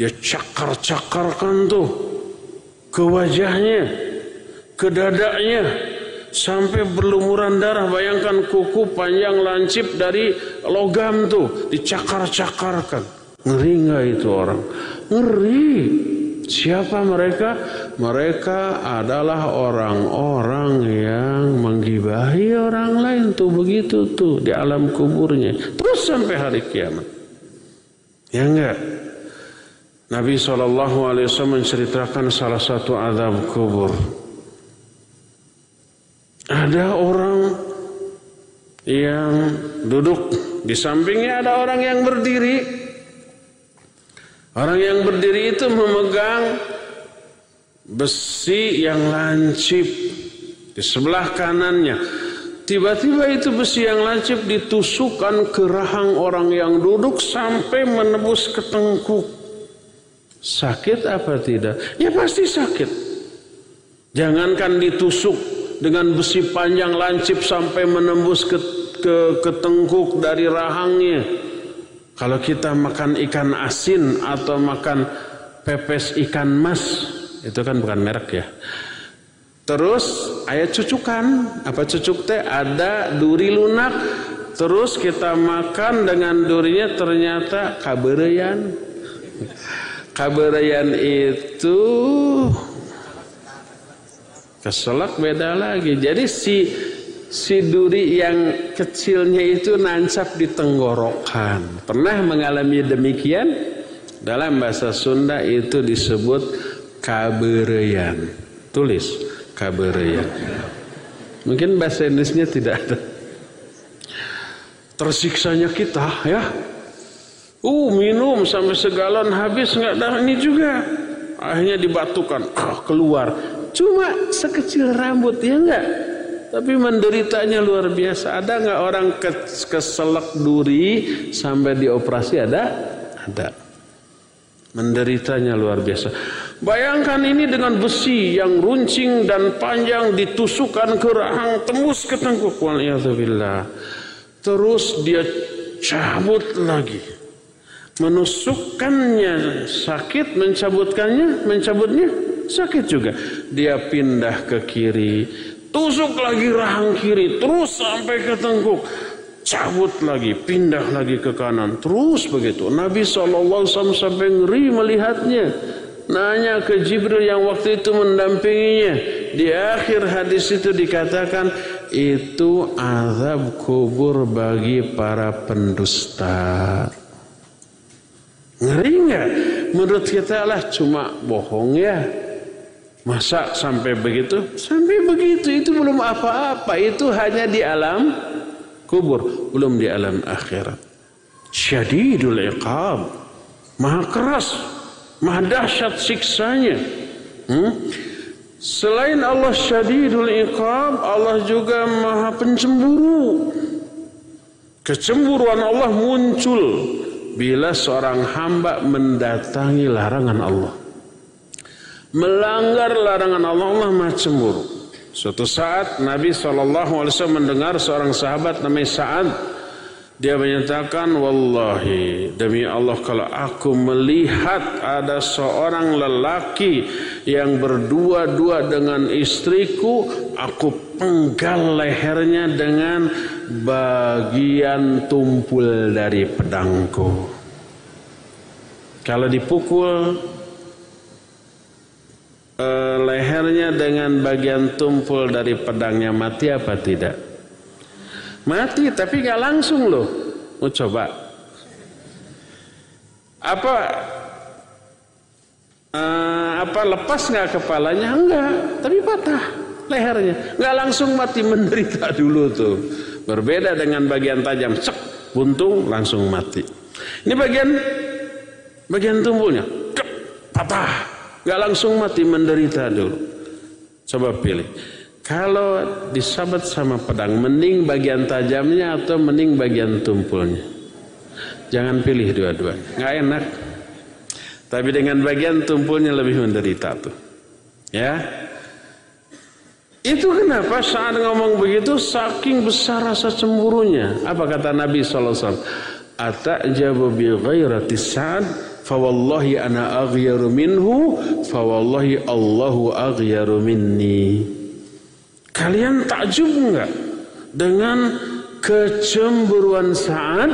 Dia cakar-cakarkan tuh ke wajahnya ke dadanya sampai berlumuran darah. Bayangkan kuku panjang lancip dari logam tuh dicakar-cakarkan ngeri nggak itu orang ngeri Siapa mereka? Mereka adalah orang-orang yang menggibahi orang lain tuh begitu tuh di alam kuburnya. Terus sampai hari kiamat. Ya enggak? Nabi SAW menceritakan salah satu azab kubur. Ada orang yang duduk di sampingnya ada orang yang berdiri Orang yang berdiri itu memegang besi yang lancip di sebelah kanannya. Tiba-tiba itu besi yang lancip ditusukkan ke rahang orang yang duduk sampai menebus ke tengkuk. Sakit apa tidak? Ya pasti sakit. Jangankan ditusuk dengan besi panjang lancip sampai menembus ke, ke, ke tengkuk dari rahangnya. Kalau kita makan ikan asin atau makan pepes ikan mas, itu kan bukan merek ya. Terus ayat cucukan, apa cucuk teh ada duri lunak. Terus kita makan dengan durinya ternyata kabereyan. Kabereyan itu keselak beda lagi. Jadi si si duri yang kecilnya itu nancap di tenggorokan. Pernah mengalami demikian? Dalam bahasa Sunda itu disebut kabereyan. Tulis kabereyan. Mungkin bahasa Indonesia tidak ada. Tersiksanya kita ya. Uh minum sampai segalon habis nggak ada ini juga. Akhirnya dibatukan, oh, keluar. Cuma sekecil rambut ya enggak? Tapi menderitanya luar biasa. Ada nggak orang keselak duri sampai dioperasi? Ada? Ada. Menderitanya luar biasa. Bayangkan ini dengan besi yang runcing dan panjang ditusukkan ke rahang tembus ke tengkuk. Terus dia cabut lagi. Menusukkannya sakit, mencabutkannya, mencabutnya sakit juga. Dia pindah ke kiri, tusuk lagi rahang kiri, terus sampai ke tengkuk. Cabut lagi, pindah lagi ke kanan, terus begitu. Nabi SAW sampai ngeri melihatnya. Nanya ke Jibril yang waktu itu mendampinginya. Di akhir hadis itu dikatakan, itu azab kubur bagi para pendusta. Ngeri nggak? Menurut kita lah cuma bohong ya. Masa sampai begitu? Sampai begitu itu belum apa-apa. Itu hanya di alam kubur, belum di alam akhirat. Syadidul iqab. Maha keras, maha dahsyat siksanya. Hmm? Selain Allah syadidul iqab, Allah juga maha pencemburu. Kecemburuan Allah muncul bila seorang hamba mendatangi larangan Allah melanggar larangan Allah Allah maha cemburu. Suatu saat Nabi SAW mendengar seorang sahabat namanya Sa'ad. Dia menyatakan, Wallahi, demi Allah kalau aku melihat ada seorang lelaki yang berdua-dua dengan istriku, aku penggal lehernya dengan bagian tumpul dari pedangku. Kalau dipukul, Eh, lehernya dengan bagian tumpul dari pedangnya mati apa tidak? Mati tapi nggak langsung loh. Mau coba? Apa uh, apa lepas nggak kepalanya? Enggak, tapi patah lehernya. Nggak langsung mati menderita dulu tuh. Berbeda dengan bagian tajam, cek buntung langsung mati. Ini bagian bagian tumpulnya, patah Gak langsung mati menderita dulu. Coba pilih. Kalau disabet sama pedang, mending bagian tajamnya atau mending bagian tumpulnya? Jangan pilih dua-duanya. Gak enak. Tapi dengan bagian tumpulnya lebih menderita tuh. Ya. Itu kenapa saat ngomong begitu saking besar rasa cemburunya. Apa kata Nabi SAW? Atajabu bi ghairati sa'ad fawallahi ana aghyaru minhu fawallahi Allahu aghyaru minni. Kalian takjub enggak dengan kecemburuan Sa'ad?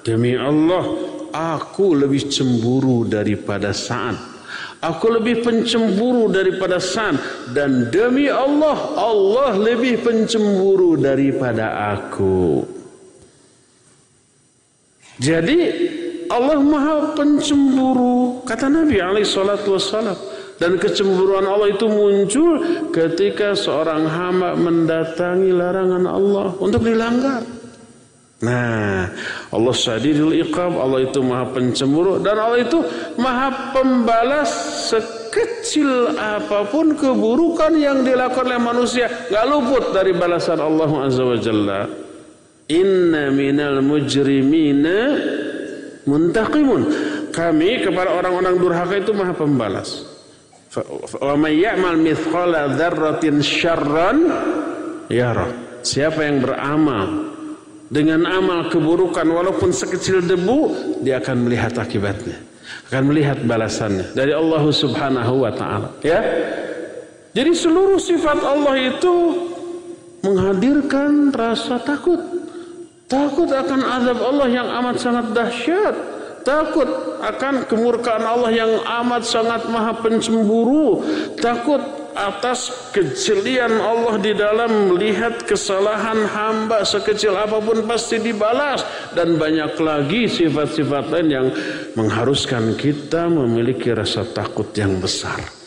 Demi Allah aku lebih cemburu daripada Sa'ad. Aku lebih pencemburu daripada Sa'ad. Dan demi Allah Allah lebih pencemburu daripada aku. Jadi Allah maha pencemburu kata Nabi alaihi salatu wassalam dan kecemburuan Allah itu muncul ketika seorang hamba mendatangi larangan Allah untuk dilanggar. Nah, Allah syadidul iqab, Allah itu maha pencemburu dan Allah itu maha pembalas sekecil apa pun keburukan yang dilakukan oleh manusia, nggak luput dari balasan Allah Azza wa Jalla. Inna minal mujrimina muntaqimun kami kepada orang-orang durhaka itu maha pembalas. Wa may ya'mal mithqala dzarratin syarran yara. Siapa yang beramal dengan amal keburukan walaupun sekecil debu, dia akan melihat akibatnya. Akan melihat balasannya dari Allah Subhanahu wa taala, ya. Jadi seluruh sifat Allah itu menghadirkan rasa takut. Takut akan azab Allah yang amat sangat dahsyat. Takut akan kemurkaan Allah yang amat sangat maha pencemburu. Takut atas kejelian Allah di dalam melihat kesalahan hamba sekecil apa pun pasti dibalas dan banyak lagi sifat-sifat lain yang mengharuskan kita memiliki rasa takut yang besar.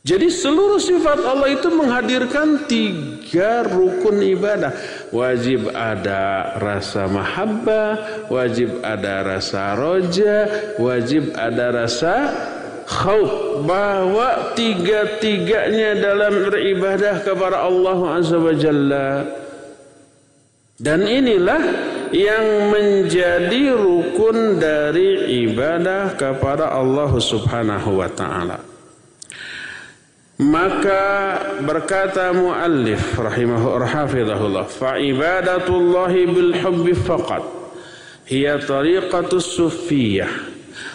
Jadi seluruh sifat Allah itu menghadirkan tiga rukun ibadah. Wajib ada rasa mahabbah, wajib ada rasa roja, wajib ada rasa khauf. Bahwa tiga-tiganya dalam beribadah kepada Allah Azza wa Jalla. Dan inilah yang menjadi rukun dari ibadah kepada Allah Subhanahu wa taala. Maka berkata muallif rahimahu rahafidhahullah fa ibadatullah bil hubbi faqat hiya tariqatus sufiyyah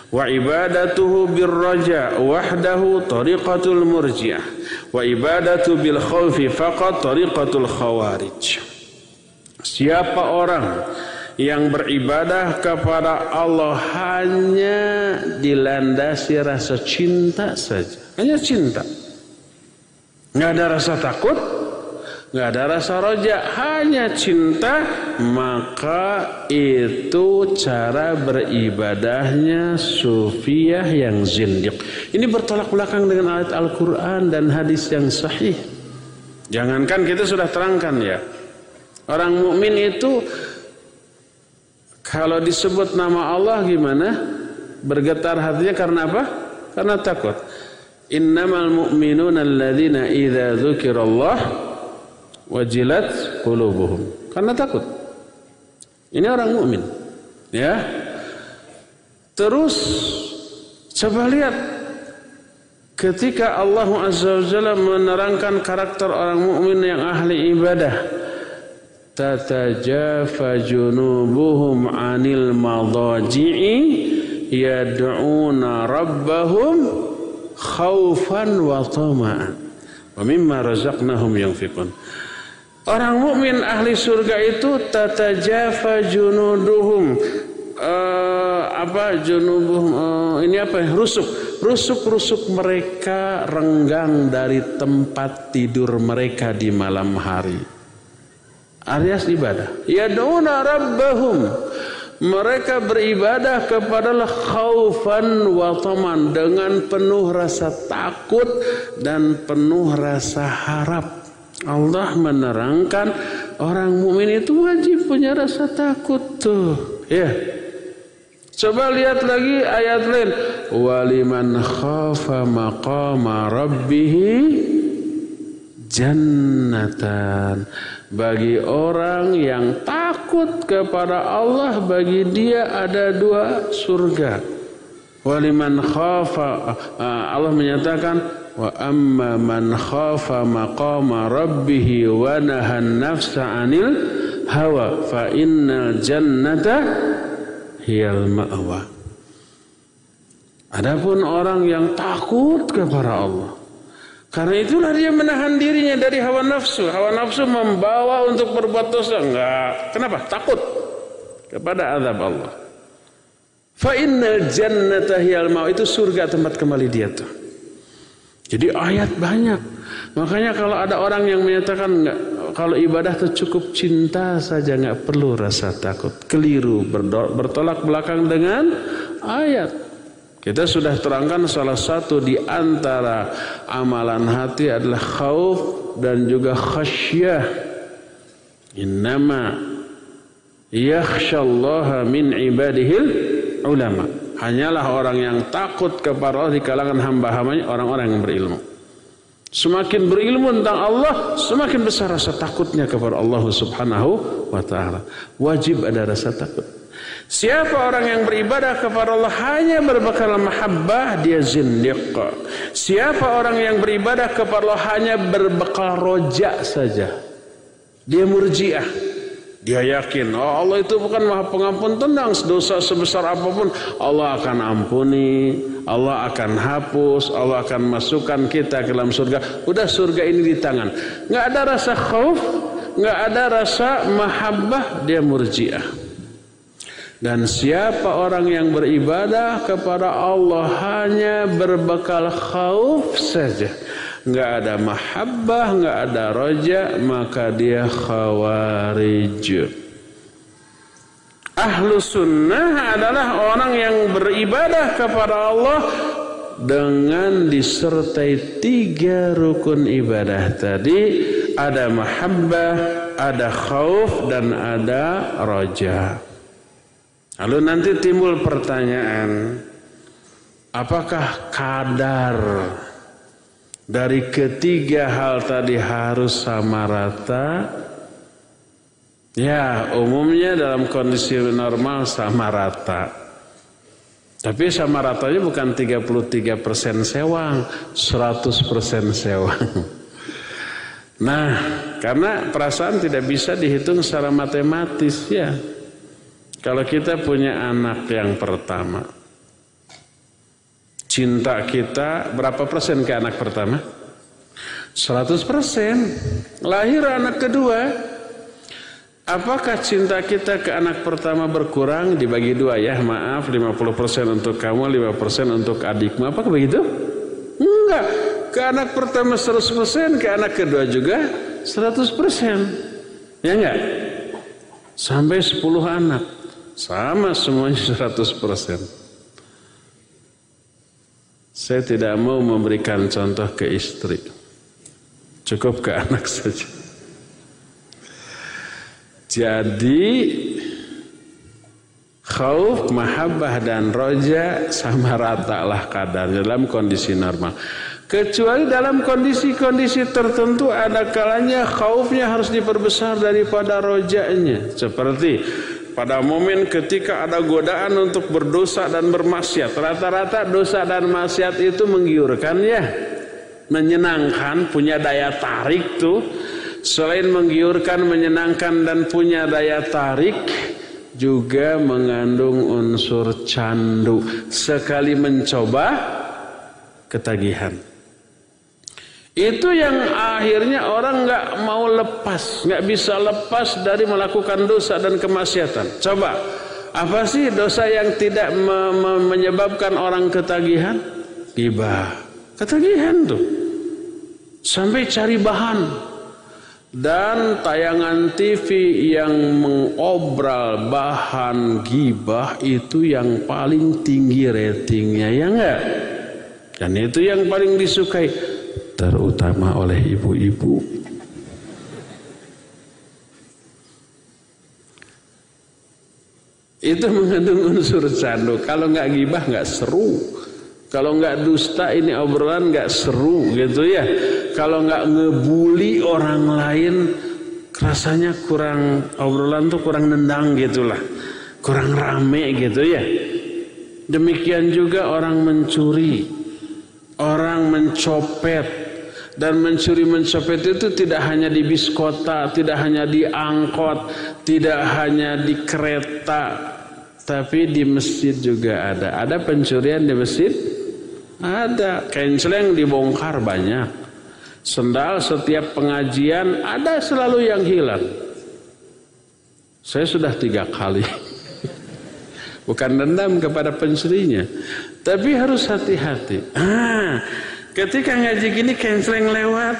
wa ibadatuhu bir raja wahdahu tariqatul murji'ah wa ibadatu bil khawfi faqat tariqatul khawarij. Siapa orang yang beribadah kepada Allah hanya dilandasi rasa cinta saja. Hanya cinta nggak ada rasa takut, nggak ada rasa roja, hanya cinta, maka itu cara beribadahnya sufiah yang zindiq. Ini bertolak belakang dengan ayat Al-Quran dan hadis yang sahih. Jangankan kita sudah terangkan ya. Orang mukmin itu kalau disebut nama Allah gimana? Bergetar hatinya karena apa? Karena takut. Innamal mu'minuna alladzina idza dzukirallah wajilat qulubuhum. Karena takut. Ini orang mukmin. Ya. Terus coba lihat ketika Allah Azza wa Jalla menerangkan karakter orang mukmin yang ahli ibadah tatajafa junubuhum 'anil madaji'i yad'una rabbahum khaufan wa tama'an. Wa mimma razaqnahum yunfiqun. Orang mukmin ahli surga itu tatajafa junuduhum. Uh, apa junubuhum uh, ini apa ya? Rusuk. Rusuk-rusuk mereka renggang dari tempat tidur mereka di malam hari. Alias ibadah. Yad'una rabbahum mereka beribadah kepada khaufan wa taman dengan penuh rasa takut dan penuh rasa harap. Allah menerangkan orang mukmin itu wajib punya rasa takut tuh. Ya. Coba lihat lagi ayat lain. Waliman khafa maqama rabbih jannatan bagi orang yang takut kepada Allah bagi dia ada dua surga. Waliman khafa Allah menyatakan wa amma man khafa maqama rabbih wa nahan nafsa 'anil hawa fa innal jannata hiyal ma'wa. Adapun orang yang takut kepada Allah karena itulah dia menahan dirinya dari hawa nafsu. Hawa nafsu membawa untuk berbuat dosa. Enggak. Kenapa? Takut kepada azab Allah. Fa innal jannata hiyal mau itu surga tempat kembali dia tuh. Jadi ayat banyak. Makanya kalau ada orang yang menyatakan enggak kalau ibadah itu cukup cinta saja nggak perlu rasa takut. Keliru bertolak belakang dengan ayat. Kita sudah terangkan salah satu di antara amalan hati adalah khauf dan juga khasyah. Innama yakhshallaha min ibadihil ulama. Hanyalah orang yang takut kepada Allah di kalangan hamba-hambanya orang-orang yang berilmu. Semakin berilmu tentang Allah, semakin besar rasa takutnya kepada Allah Subhanahu wa taala. Wajib ada rasa takut. Siapa orang yang beribadah kepada Allah hanya berbekal mahabbah dia zindiq. Siapa orang yang beribadah kepada Allah hanya berbekal roja saja. Dia murjiah. Dia yakin oh Allah itu bukan maha pengampun tentang dosa sebesar apa pun Allah akan ampuni, Allah akan hapus, Allah akan masukkan kita ke dalam surga. Udah surga ini di tangan. Nggak ada rasa khauf, nggak ada rasa mahabbah, dia murjiah. Dan siapa orang yang beribadah kepada Allah hanya berbekal khauf saja nggak ada mahabbah, nggak ada roja, maka dia khawarij. Ahlu sunnah adalah orang yang beribadah kepada Allah dengan disertai tiga rukun ibadah tadi ada mahabbah, ada khauf dan ada roja. Lalu nanti timbul pertanyaan, apakah kadar dari ketiga hal tadi harus sama rata? Ya umumnya dalam kondisi normal sama rata. Tapi sama ratanya bukan 33% sewang 100% sewang. Nah karena perasaan tidak bisa dihitung secara matematis ya kalau kita punya anak yang pertama Cinta kita berapa persen ke anak pertama? 100 persen. Lahir anak kedua. Apakah cinta kita ke anak pertama berkurang dibagi dua ya maaf 50% untuk kamu 5% untuk adikmu apakah begitu? Enggak ke anak pertama 100% ke anak kedua juga 100% ya enggak? Sampai 10 anak sama semuanya 100% saya tidak mau memberikan contoh ke istri. Cukup ke anak saja. Jadi khauf, mahabbah dan roja sama rata lah kadar dalam kondisi normal. Kecuali dalam kondisi-kondisi tertentu ada kalanya khaufnya harus diperbesar daripada rojanya. Seperti pada momen ketika ada godaan untuk berdosa dan bermaksiat. Rata-rata dosa dan maksiat itu menggiurkan ya. Menyenangkan, punya daya tarik tuh. Selain menggiurkan, menyenangkan dan punya daya tarik, juga mengandung unsur candu. Sekali mencoba, ketagihan. Itu yang akhirnya orang nggak mau lepas, nggak bisa lepas dari melakukan dosa dan kemaksiatan. Coba, apa sih dosa yang tidak me me menyebabkan orang ketagihan? Gibah, ketagihan tuh. Sampai cari bahan. Dan tayangan TV yang mengobral bahan gibah itu yang paling tinggi ratingnya, ya enggak? Dan itu yang paling disukai terutama oleh ibu-ibu. Itu mengandung unsur candu. Kalau nggak gibah nggak seru. Kalau nggak dusta ini obrolan nggak seru gitu ya. Kalau nggak ngebully orang lain rasanya kurang obrolan tuh kurang nendang gitulah. Kurang rame gitu ya. Demikian juga orang mencuri, orang mencopet, dan mencuri mencopet itu tidak hanya di bis kota, tidak hanya di angkot, tidak hanya di kereta, tapi di masjid juga ada. Ada pencurian di masjid? Ada. Kenceleng dibongkar banyak. Sendal setiap pengajian ada selalu yang hilang. Saya sudah tiga kali. Bukan dendam kepada pencurinya. Tapi harus hati-hati. Ah, Ketika ngaji gini canceling lewat,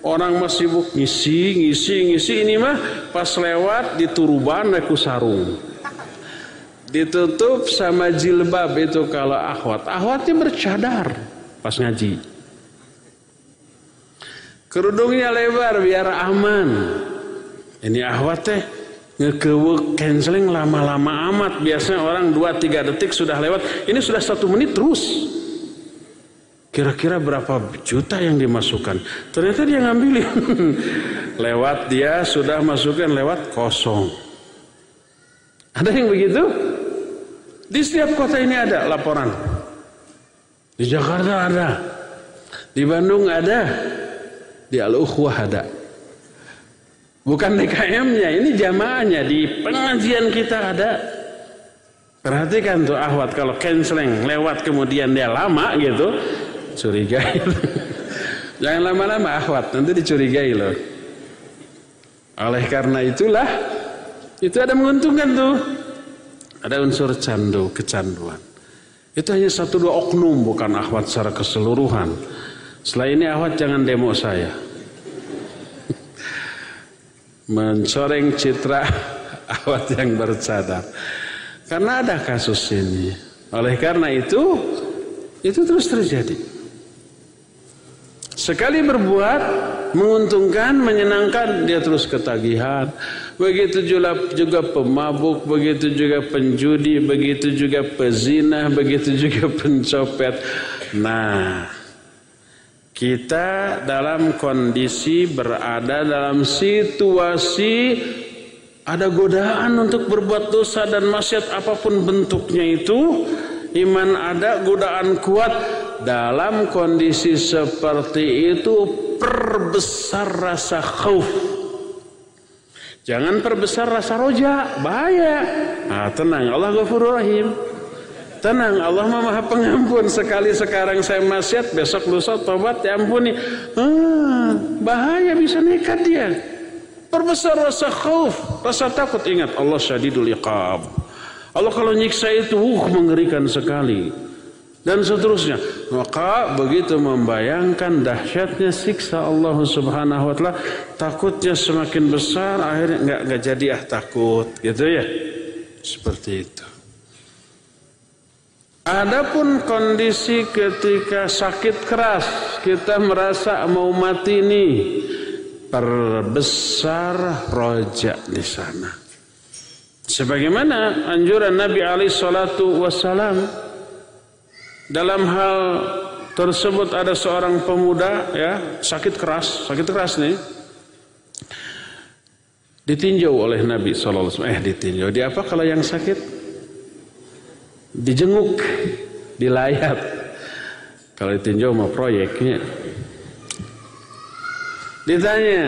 orang masih sibuk ngisi, ngisi, ngisi ini mah pas lewat dituruban aku sarung. Ditutup sama jilbab itu kalau akhwat. Akhwatnya bercadar pas ngaji. Kerudungnya lebar biar aman. Ini akhwat teh ngekewek canceling lama-lama amat. Biasanya orang 2-3 detik sudah lewat. Ini sudah satu menit terus. Kira-kira berapa juta yang dimasukkan? Ternyata dia ngambilin. lewat dia sudah masukkan lewat kosong. Ada yang begitu? Di setiap kota ini ada laporan. Di Jakarta ada. Di Bandung ada. Di Al-Ukhwah ada. Bukan DKM-nya, ini jamaahnya. Di pengajian kita ada. Perhatikan tuh ahwat kalau canceling lewat kemudian dia lama gitu. Curigai. Jangan lama-lama ahwat, nanti dicurigai loh. Oleh karena itulah, itu ada menguntungkan tuh. Ada unsur candu, kecanduan. Itu hanya satu dua oknum, bukan ahwat secara keseluruhan. Setelah ini ahwat jangan demo saya. Mencoreng citra ahwat yang bercadar. Karena ada kasus ini. Oleh karena itu, itu terus terjadi. Sekali berbuat menguntungkan, menyenangkan, dia terus ketagihan. Begitu juga, juga pemabuk, begitu juga penjudi, begitu juga pezina, begitu juga pencopet. Nah, kita dalam kondisi berada dalam situasi ada godaan untuk berbuat dosa dan maksiat apa pun bentuknya itu, iman ada, godaan kuat, dalam kondisi seperti itu perbesar rasa khauf. Jangan perbesar rasa roja, bahaya. Nah, tenang, Allah Ghafurur Rahim. Tenang, Allah Maha Pengampun. Sekali sekarang saya maksiat, besok lusa tobat diampuni. Ah, bahaya bisa nekat dia. Perbesar rasa khauf, rasa takut. Ingat Allah syadidul iqab. Allah kalau nyiksa itu uh, mengerikan sekali dan seterusnya. Maka begitu membayangkan dahsyatnya siksa Allah Subhanahu wa taala, takutnya semakin besar, akhirnya nggak nggak jadi ah takut, gitu ya. Seperti itu. Adapun kondisi ketika sakit keras, kita merasa mau mati nih, perbesar rojak di sana. Sebagaimana anjuran Nabi alaihi salatu wasallam dalam hal tersebut ada seorang pemuda ya sakit keras, sakit keras nih. Ditinjau oleh Nabi SAW. Eh ditinjau. Di apa kalau yang sakit? Dijenguk. Dilayat. Kalau ditinjau mau proyeknya. Ditanya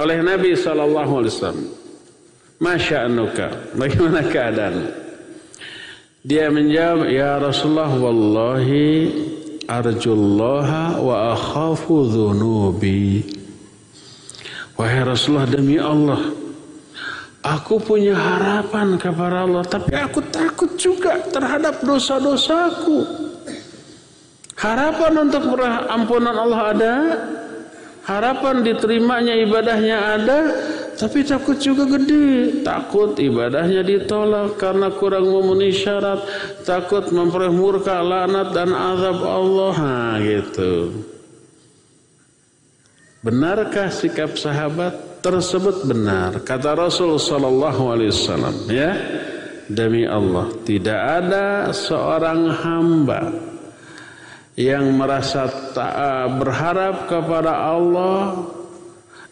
oleh Nabi SAW. Masya anuka. Bagaimana keadaan? Dia menjawab, "Ya Rasulullah, wallahi arjullaha wa akhafu dhunubi." Wahai Rasulullah demi Allah, aku punya harapan kepada Allah, tapi aku takut juga terhadap dosa-dosaku. Harapan untuk ampunan Allah ada, harapan diterimanya ibadahnya ada, tapi takut juga gede. Takut ibadahnya ditolak karena kurang memenuhi syarat. Takut memperoleh murka, laknat dan azab Allah. Nah, gitu. Benarkah sikap sahabat tersebut benar? Kata Rasul sallallahu alaihi wasallam, ya. Demi Allah, tidak ada seorang hamba yang merasa tak berharap kepada Allah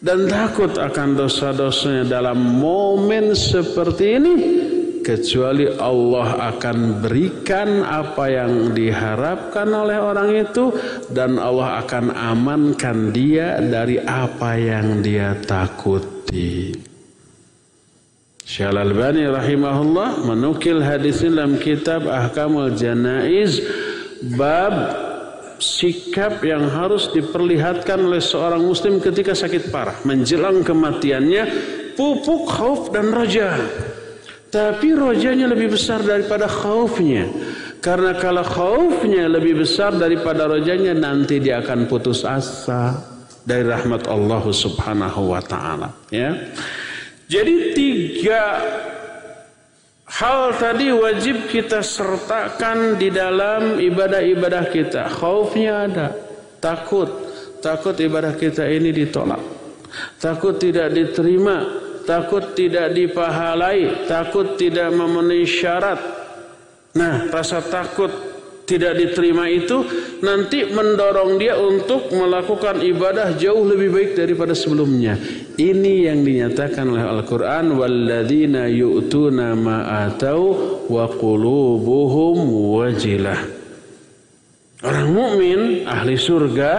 dan takut akan dosa-dosanya dalam momen seperti ini kecuali Allah akan berikan apa yang diharapkan oleh orang itu dan Allah akan amankan dia dari apa yang dia takuti. Syal Albani rahimahullah menukil hadis dalam kitab Ahkamul Janaiz bab sikap yang harus diperlihatkan oleh seorang muslim ketika sakit parah. Menjelang kematiannya pupuk khauf dan roja. Tapi rojanya lebih besar daripada khaufnya. Karena kalau khaufnya lebih besar daripada rojanya nanti dia akan putus asa dari rahmat Allah subhanahu wa ta'ala ya. Jadi tiga Hal tadi wajib kita sertakan di dalam ibadah-ibadah kita. Khaufnya ada, takut, takut ibadah kita ini ditolak. Takut tidak diterima, takut tidak dipahalai, takut tidak memenuhi syarat. Nah, rasa takut tidak diterima itu nanti mendorong dia untuk melakukan ibadah jauh lebih baik daripada sebelumnya. Ini yang dinyatakan oleh Al-Qur'an walladzina yu'tuna ma atau wa qulubuhum wajilah. Orang mukmin ahli surga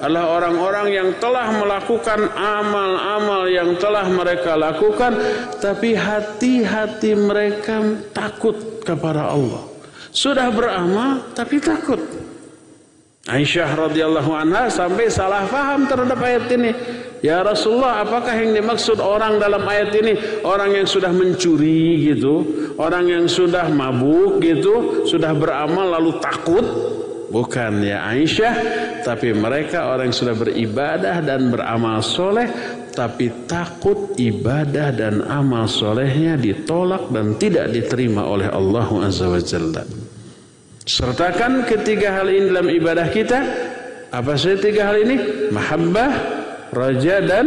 adalah orang-orang yang telah melakukan amal-amal yang telah mereka lakukan tapi hati-hati mereka takut kepada Allah. Sudah beramal tapi takut. Aisyah radhiyallahu anha sampai salah faham terhadap ayat ini. Ya Rasulullah, apakah yang dimaksud orang dalam ayat ini? Orang yang sudah mencuri gitu, orang yang sudah mabuk gitu, sudah beramal lalu takut Bukan ya Aisyah, tapi mereka orang yang sudah beribadah dan beramal soleh, tapi takut ibadah dan amal solehnya ditolak dan tidak diterima oleh Allah Azza wa Jalla. Sertakan ketiga hal ini dalam ibadah kita. Apa saja tiga hal ini? Mahabbah, raja dan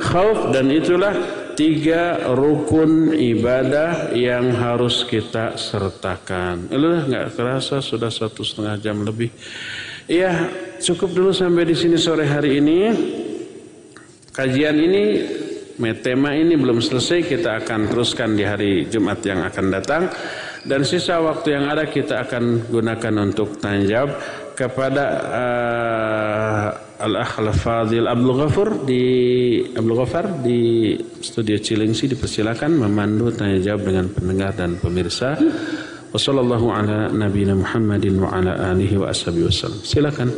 khauf dan itulah tiga rukun ibadah yang harus kita sertakan. Udah nggak kerasa sudah satu setengah jam lebih. Iya cukup dulu sampai di sini sore hari ini. Kajian ini tema ini belum selesai kita akan teruskan di hari Jumat yang akan datang dan sisa waktu yang ada kita akan gunakan untuk tanya jawab kepada uh, Al-Akh Al-Fadil Abdul Ghafur di Abdul Ghafar di studio Cilengsi dipersilakan memandu tanya jawab dengan pendengar dan pemirsa. Wassallallahu ala nabiyina Muhammadin wa ala alihi wa ashabihi wasallam. Silakan.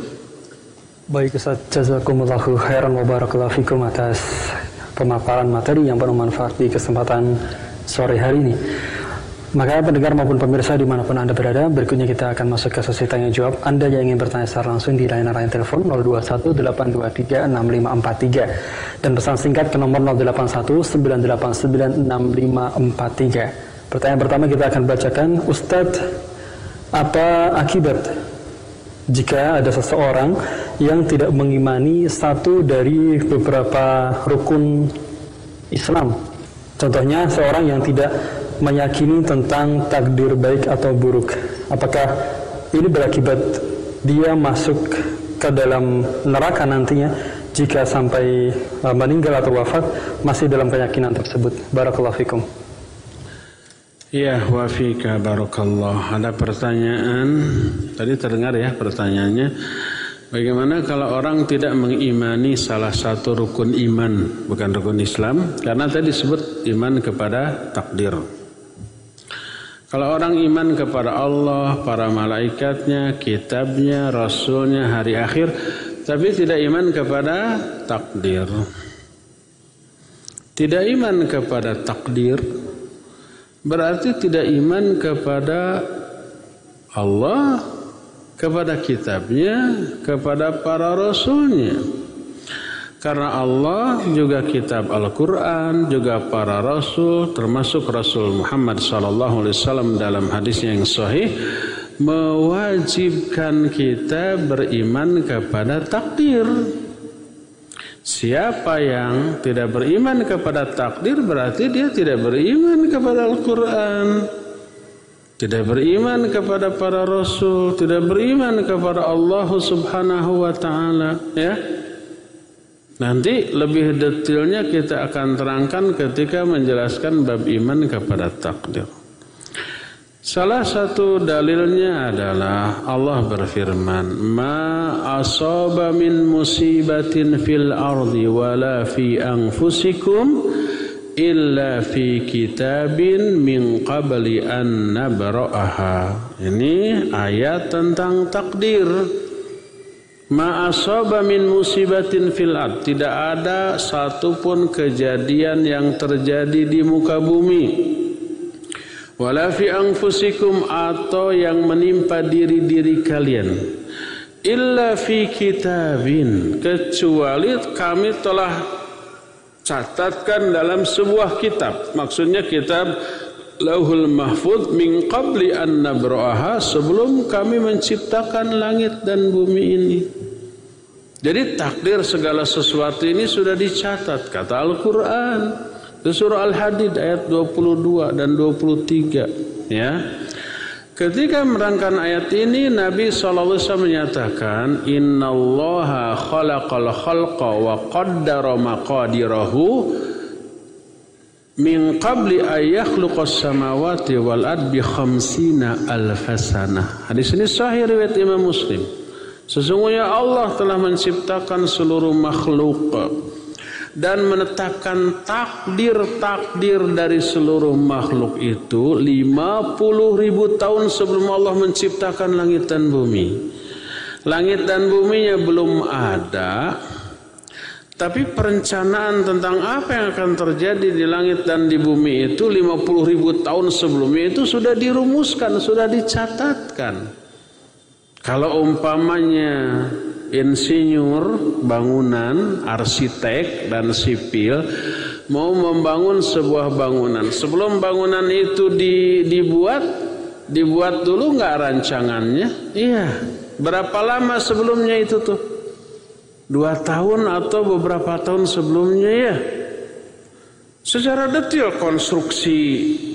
Baik Ustaz, jazakumullahu khairan wa barakallahu fikum atas pemaparan materi yang bermanfaat di kesempatan sore hari ini. Maka pendengar maupun pemirsa di mana pun Anda berada, berikutnya kita akan masuk ke sesi tanya jawab. Anda yang ingin bertanya secara langsung di layanan line telepon 0218236543 dan pesan singkat ke nomor 0819896543. Pertanyaan pertama kita akan bacakan, Ustadz, apa akibat jika ada seseorang yang tidak mengimani satu dari beberapa rukun Islam? Contohnya seorang yang tidak meyakini tentang takdir baik atau buruk. Apakah ini berakibat dia masuk ke dalam neraka nantinya jika sampai uh, meninggal atau wafat masih dalam keyakinan tersebut. Barakallahu fikum. Ya, wafika barakallah. Ada pertanyaan, tadi terdengar ya pertanyaannya. Bagaimana kalau orang tidak mengimani salah satu rukun iman, bukan rukun Islam? Karena tadi disebut iman kepada takdir. Kalau orang iman kepada Allah, para malaikatnya, kitabnya, rasulnya, hari akhir, tapi tidak iman kepada takdir. Tidak iman kepada takdir, berarti tidak iman kepada Allah, kepada kitabnya, kepada para rasulnya. Karena Allah juga kitab Al-Quran, juga para Rasul, termasuk Rasul Muhammad SAW dalam hadisnya yang sahih, mewajibkan kita beriman kepada takdir. Siapa yang tidak beriman kepada takdir berarti dia tidak beriman kepada Al-Quran. Tidak beriman kepada para Rasul, tidak beriman kepada Allah Subhanahu wa Ta'ala. Ya, Nanti lebih detailnya kita akan terangkan ketika menjelaskan bab iman kepada takdir. Salah satu dalilnya adalah Allah berfirman, "Ma asaba min musibatin fil ardi wala fi anfusikum illa fi kitabin min qabli an nabra'aha." Ini ayat tentang takdir. Ma'asaba min musibatin fil ard. Tidak ada satupun kejadian yang terjadi di muka bumi. Wala fi anfusikum atau yang menimpa diri-diri kalian. Illa fi kitabin. Kecuali kami telah catatkan dalam sebuah kitab. Maksudnya kitab Lauhul Mahfud min qabli an nabra'aha sebelum kami menciptakan langit dan bumi ini. Jadi takdir segala sesuatu ini sudah dicatat kata Al-Qur'an. Surah Al-Hadid ayat 22 dan 23 ya. Ketika merangkan ayat ini Nabi SAW menyatakan Innallaha khalaqal khalqa wa qaddara maqadirahu min qabli ayakhluqas samawati wal ardi khamsina alfasana. Hadis ini sahih riwayat Imam Muslim. Sesungguhnya Allah telah menciptakan seluruh makhluk dan menetapkan takdir-takdir dari seluruh makhluk itu 50 ribu tahun sebelum Allah menciptakan langit dan bumi. Langit dan buminya belum ada, tapi perencanaan tentang apa yang akan terjadi di langit dan di bumi itu 50 ribu tahun sebelumnya itu sudah dirumuskan, sudah dicatatkan. Kalau umpamanya insinyur bangunan, arsitek dan sipil mau membangun sebuah bangunan. Sebelum bangunan itu di, dibuat, dibuat dulu nggak rancangannya? Iya. Berapa lama sebelumnya itu tuh? Dua tahun atau beberapa tahun sebelumnya ya? Secara detail konstruksi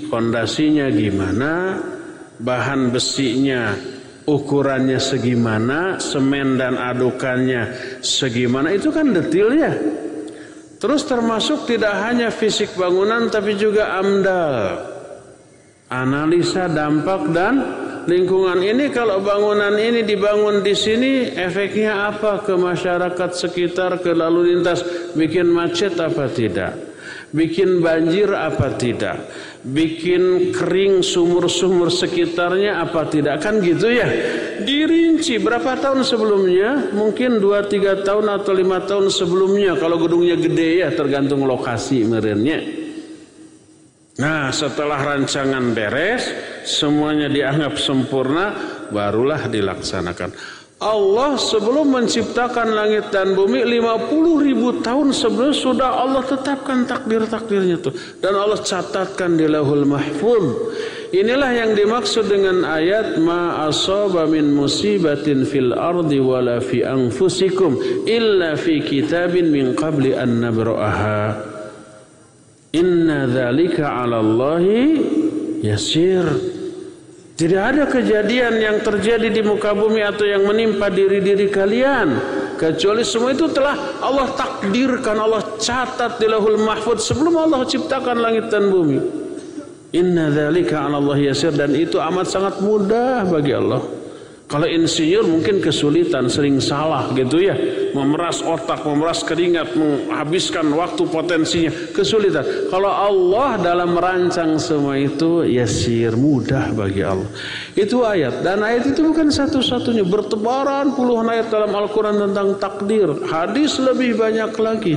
fondasinya gimana, bahan besinya ukurannya segimana, semen dan adukannya segimana, itu kan detail ya. Terus termasuk tidak hanya fisik bangunan tapi juga amdal. Analisa dampak dan lingkungan ini kalau bangunan ini dibangun di sini efeknya apa ke masyarakat sekitar ke lalu lintas? Bikin macet apa tidak? Bikin banjir apa tidak? Bikin kering sumur-sumur sekitarnya apa tidak? Kan gitu ya? Dirinci. Berapa tahun sebelumnya? Mungkin 2-3 tahun atau 5 tahun sebelumnya. Kalau gedungnya gede ya tergantung lokasi merenya nah setelah rancangan beres semuanya dianggap sempurna barulah dilaksanakan. Allah sebelum menciptakan langit dan bumi 50 ribu tahun sebelum sudah Allah tetapkan takdir-takdirnya tuh. Dan Allah catatkan di lahul mahfuz. Inilah yang dimaksud dengan ayat ma asaba min musibatin fil ardi wala fi anfusikum illa fi kitabin min qabli an nabra'aha inna dzalika 'ala Allahi yasir tidak ada kejadian yang terjadi di muka bumi atau yang menimpa diri-diri kalian kecuali semua itu telah Allah takdirkan, Allah catat di Lahul Mahfuz sebelum Allah ciptakan langit dan bumi. Inna dzalika 'ala Allah yasir dan itu amat sangat mudah bagi Allah. Kalau insinyur mungkin kesulitan, sering salah gitu ya. Memeras otak, memeras keringat, menghabiskan waktu potensinya, kesulitan. Kalau Allah dalam merancang semua itu yasir, mudah bagi Allah. Itu ayat. Dan ayat itu bukan satu-satunya. Bertebaran puluhan ayat dalam Al-Quran tentang takdir. Hadis lebih banyak lagi.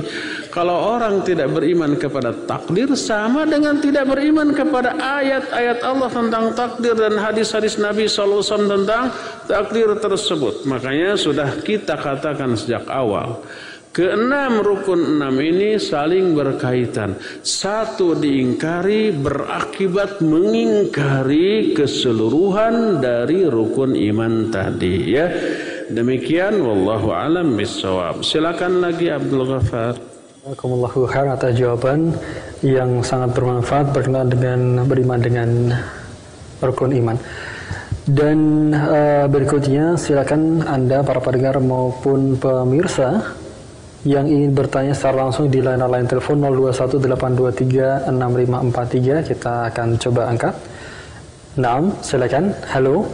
Kalau orang tidak beriman kepada takdir sama dengan tidak beriman kepada ayat-ayat Allah tentang takdir dan hadis-hadis Nabi SAW tentang takdir tersebut. Makanya sudah kita katakan sejak awal. Keenam rukun enam ini saling berkaitan. Satu diingkari berakibat mengingkari keseluruhan dari rukun iman tadi ya. Demikian wallahu alam bisawab. Silakan lagi Abdul Ghafar. Assalamualaikum khair atas jawaban yang sangat bermanfaat berkenaan dengan beriman dengan rukun iman. Dan uh, berikutnya silakan Anda para pendengar maupun pemirsa yang ingin bertanya secara langsung di layanan line telepon 0218236543 kita akan coba angkat. Nah, silakan. Halo.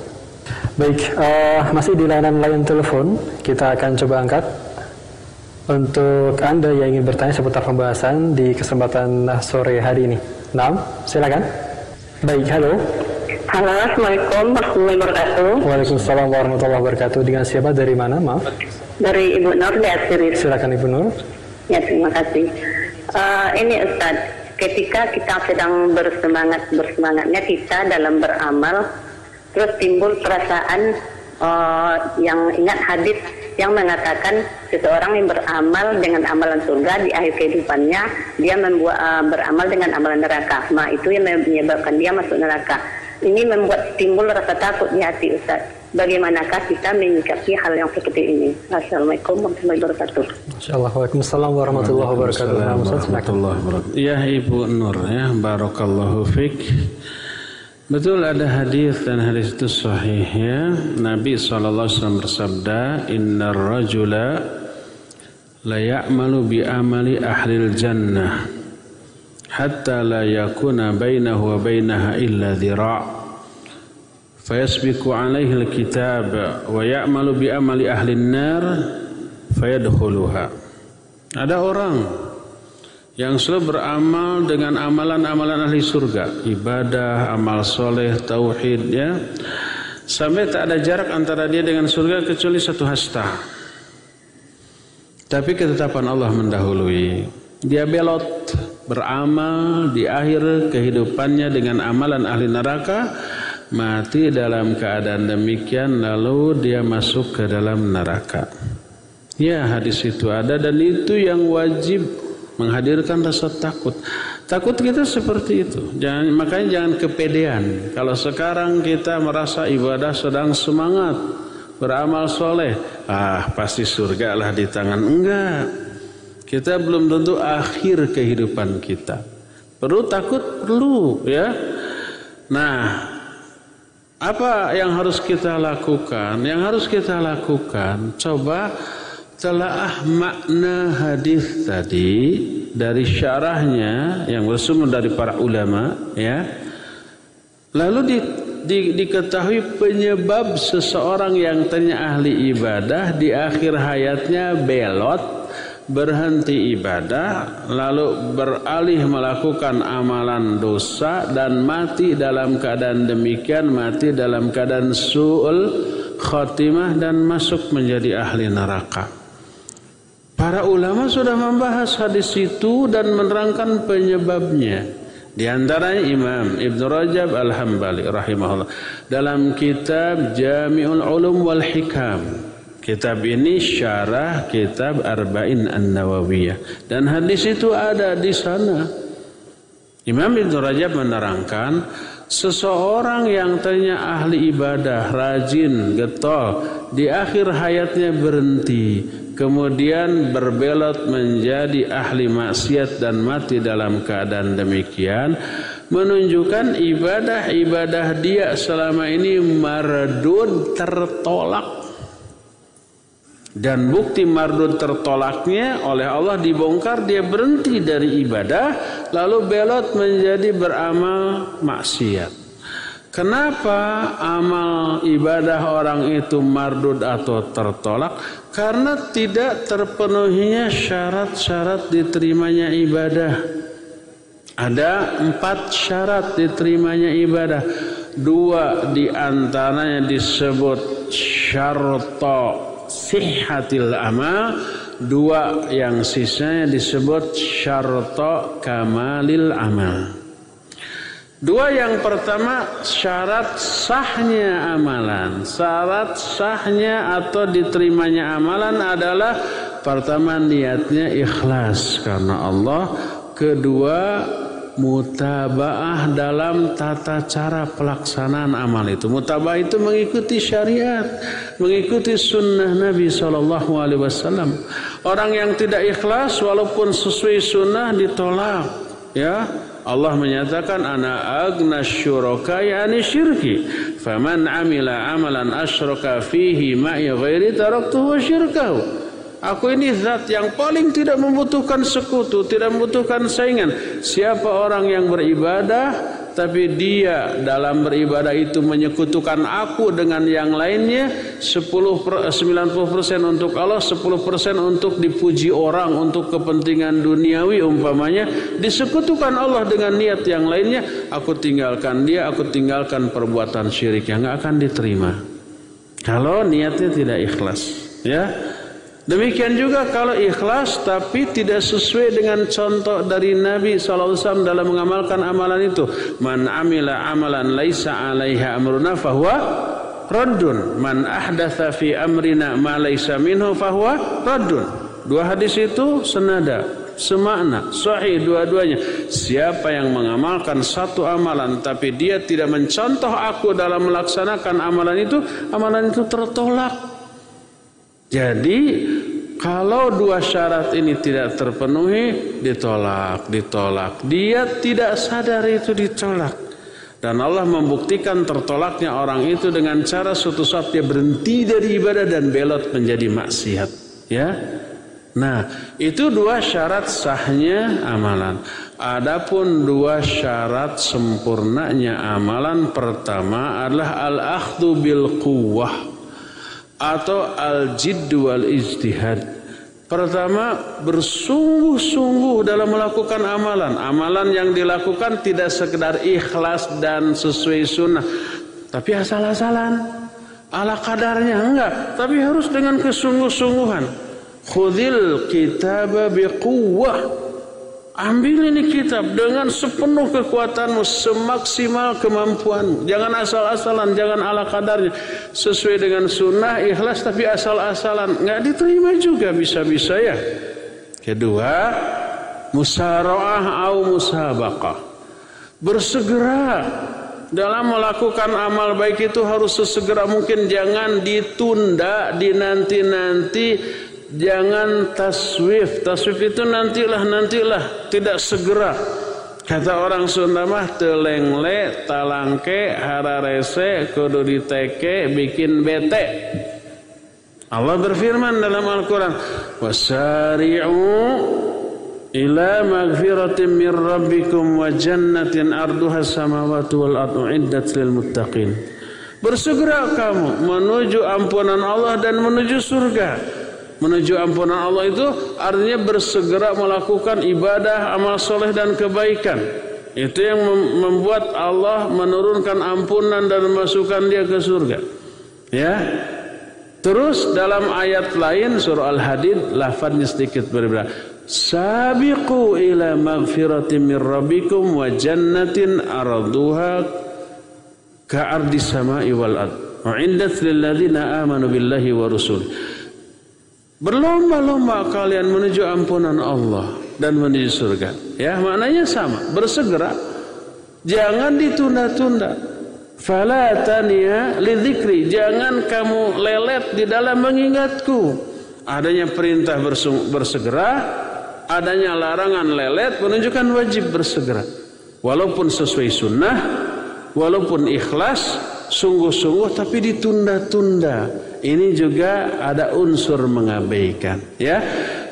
Baik, uh, masih di layanan line telepon kita akan coba angkat untuk Anda yang ingin bertanya seputar pembahasan di kesempatan sore hari ini. Nah, silakan. Baik, halo. Halo, Assalamualaikum warahmatullahi wabarakatuh. Waalaikumsalam warahmatullahi wabarakatuh. Dengan siapa dari mana, maaf? Dari Ibu Nur di Asiris. Silakan Ibu Nur. Ya, terima kasih. Uh, ini Ustaz, ketika kita sedang bersemangat bersemangatnya kita dalam beramal, terus timbul perasaan uh, yang ingat hadis yang mengatakan seseorang yang beramal dengan amalan surga di akhir kehidupannya dia membuat uh, beramal dengan amalan neraka. Nah itu yang menyebabkan dia masuk neraka. Ini membuat timbul rasa takut di hati Ustaz. Bagaimanakah kita menyikapi hal yang seperti ini? Assalamualaikum warahmatullahi wabarakatuh. Insyaallah Waalaikumsalam warahmatullahi wabarakatuh. Ya Ibu Nur ya, barakallahu fik. Betul ada hadis dan hadis itu sahih ya. Nabi SAW bersabda, Inna rajula la ya'malu bi amali ahlil jannah hatta la yakuna bainahu wa bainaha illa dhira' fayasbiku alaihi alkitab wa ya'malu bi amali ahlin nar fayadkhuluha. Ada orang yang selalu beramal dengan amalan-amalan ahli surga, ibadah, amal soleh, tauhid ya. Sampai tak ada jarak antara dia dengan surga kecuali satu hasta. Tapi ketetapan Allah mendahului. Dia belot beramal di akhir kehidupannya dengan amalan ahli neraka, mati dalam keadaan demikian lalu dia masuk ke dalam neraka. Ya hadis itu ada dan itu yang wajib menghadirkan rasa takut. Takut kita seperti itu. Jangan makanya jangan kepedean. Kalau sekarang kita merasa ibadah sedang semangat, beramal soleh, ah pasti surga lah di tangan. Enggak. Kita belum tentu akhir kehidupan kita. Perlu takut perlu ya. Nah, apa yang harus kita lakukan? Yang harus kita lakukan, coba Telaah makna hadis tadi dari syarahnya yang bersumber dari para ulama ya. Lalu di, di, diketahui penyebab seseorang yang tanya ahli ibadah di akhir hayatnya belot berhenti ibadah lalu beralih melakukan amalan dosa dan mati dalam keadaan demikian mati dalam keadaan su'ul khatimah dan masuk menjadi ahli neraka Para ulama sudah membahas hadis itu dan menerangkan penyebabnya. Di antaranya Imam Ibn Rajab Al-Hambali rahimahullah dalam kitab Jami'ul Ulum wal Hikam. Kitab ini syarah kitab Arba'in An-Nawawiyah dan hadis itu ada di sana. Imam Ibn Rajab menerangkan seseorang yang tanya ahli ibadah, rajin, getol, di akhir hayatnya berhenti kemudian berbelot menjadi ahli maksiat dan mati dalam keadaan demikian menunjukkan ibadah-ibadah dia selama ini mardud tertolak. Dan bukti mardud tertolaknya oleh Allah dibongkar dia berhenti dari ibadah lalu belot menjadi beramal maksiat Kenapa amal ibadah orang itu mardud atau tertolak? Karena tidak terpenuhinya syarat-syarat diterimanya ibadah. Ada empat syarat diterimanya ibadah. Dua di antaranya disebut syarto sihatil amal. Dua yang sisanya disebut syarto kamalil amal. Dua yang pertama syarat sahnya amalan. Syarat sahnya atau diterimanya amalan adalah pertama niatnya ikhlas karena Allah. Kedua mutabaah dalam tata cara pelaksanaan amal itu. Mutabaah itu mengikuti syariat, mengikuti sunnah Nabi Wasallam. Orang yang tidak ikhlas walaupun sesuai sunnah ditolak, ya Allah menyatakan ana agna syuraka yani syirki faman amila amalan asyraka fihi ma'i ghairi taraktuhu syirkahu Aku ini zat yang paling tidak membutuhkan sekutu, tidak membutuhkan saingan. Siapa orang yang beribadah tapi dia dalam beribadah itu menyekutukan aku dengan yang lainnya 10 90% untuk Allah 10% untuk dipuji orang untuk kepentingan duniawi umpamanya. Disekutukan Allah dengan niat yang lainnya aku tinggalkan dia aku tinggalkan perbuatan syirik yang nggak akan diterima. Kalau niatnya tidak ikhlas ya Demikian juga kalau ikhlas tapi tidak sesuai dengan contoh dari Nabi SAW dalam mengamalkan amalan itu. Man amila amalan laisa alaiha amruna fahuwa raddun. Man ahdatha fi amrina ma laisa minhu fahuwa raddun. Dua hadis itu senada, semakna, sahih dua-duanya. Siapa yang mengamalkan satu amalan tapi dia tidak mencontoh aku dalam melaksanakan amalan itu, amalan itu tertolak. Jadi kalau dua syarat ini tidak terpenuhi ditolak, ditolak. Dia tidak sadar itu ditolak. Dan Allah membuktikan tertolaknya orang itu dengan cara suatu saat dia berhenti dari ibadah dan belot menjadi maksiat. Ya, Nah, itu dua syarat sahnya amalan. Adapun dua syarat sempurnanya amalan pertama adalah al-akhdhu bil quwwah atau al-jidd wal ijtihad. Pertama, bersungguh-sungguh dalam melakukan amalan. Amalan yang dilakukan tidak sekedar ikhlas dan sesuai sunnah, tapi asal-asalan. Ala kadarnya enggak, tapi harus dengan kesungguh-sungguhan. Khudil kitaba biquwwah Ambil ini kitab dengan sepenuh kekuatanmu, semaksimal kemampuanmu. Jangan asal-asalan, jangan ala kadarnya. Sesuai dengan sunnah, ikhlas tapi asal-asalan. Nggak diterima juga bisa-bisa ya. Kedua, musara'ah au musabaqah. Bersegera dalam melakukan amal baik itu harus sesegera mungkin jangan ditunda dinanti-nanti jangan taswif. Taswif itu nantilah nantilah, tidak segera. Kata orang Sunda mah telengle, talangke, hararese, kudu diteke, bikin bete. Allah berfirman dalam Al-Quran, Wasari'u ila magfiratin min rabbikum wa jannatin arduha samawati wal ardu iddat lil muttaqin. Bersegera kamu menuju ampunan Allah dan menuju surga menuju ampunan Allah itu artinya bersegera melakukan ibadah, amal soleh dan kebaikan. Itu yang membuat Allah menurunkan ampunan dan memasukkan dia ke surga. Ya. Terus dalam ayat lain surah Al-Hadid lafadznya sedikit berbeda. Sabiqu ila magfiratin min rabbikum wa jannatin arduha ka'ardi sama'i wal ard. Lil ladzina amanu billahi wa rusul. Berlomba-lomba kalian menuju ampunan Allah dan menuju surga. Ya, maknanya sama, bersegera. Jangan ditunda-tunda. Fala taniya lidzikri, jangan kamu lelet di dalam mengingatku. Adanya perintah bersegera, adanya larangan lelet menunjukkan wajib bersegera. Walaupun sesuai sunnah, walaupun ikhlas, sungguh-sungguh tapi ditunda-tunda. Ini juga ada unsur mengabaikan ya.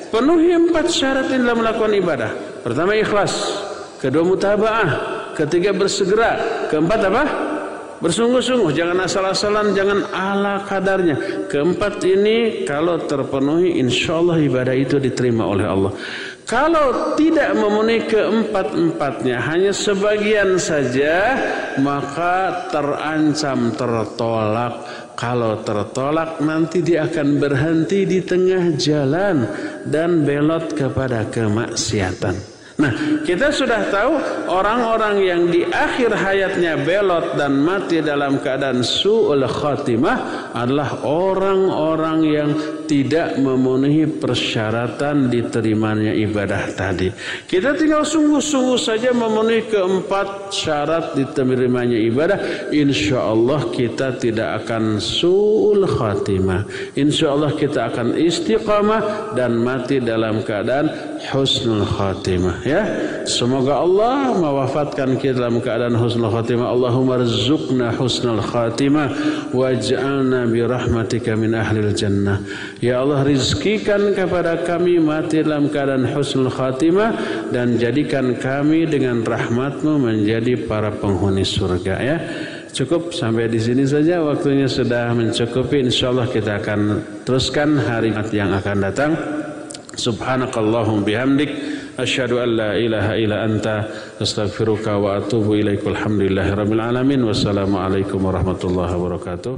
Penuhi empat syarat dalam melakukan ibadah. Pertama ikhlas. Kedua mutabaah. Ketiga bersegera. Keempat apa? Bersungguh-sungguh. Jangan asal-asalan jangan ala kadarnya. Keempat ini kalau terpenuhi insya Allah ibadah itu diterima oleh Allah kalau tidak memenuhi keempat-empatnya hanya sebagian saja maka terancam tertolak kalau tertolak nanti dia akan berhenti di tengah jalan dan belot kepada kemaksiatan. Nah, kita sudah tahu orang-orang yang di akhir hayatnya belot dan mati dalam keadaan su'ul khatimah adalah orang-orang yang tidak memenuhi persyaratan diterimanya ibadah tadi. Kita tinggal sungguh-sungguh saja memenuhi keempat syarat diterimanya ibadah. Insya Allah kita tidak akan su'ul khatimah. Insya Allah kita akan istiqamah dan mati dalam keadaan husnul khatimah. Ya, semoga Allah mewafatkan kita dalam keadaan husnul khatimah. Allahumma rizukna husnul khatimah waj'alna bi rahmatika min ahlil jannah. Ya Allah rizkikan kepada kami mati dalam keadaan husnul khatimah dan jadikan kami dengan rahmatmu menjadi para penghuni surga ya. Cukup sampai di sini saja waktunya sudah mencukupi insyaallah kita akan teruskan hari yang akan datang. Subhanakallahum bihamdik asyhadu an la ilaha illa anta astaghfiruka wa atubu ilaika alhamdulillahi rabbil alamin wassalamu alaikum warahmatullahi wabarakatuh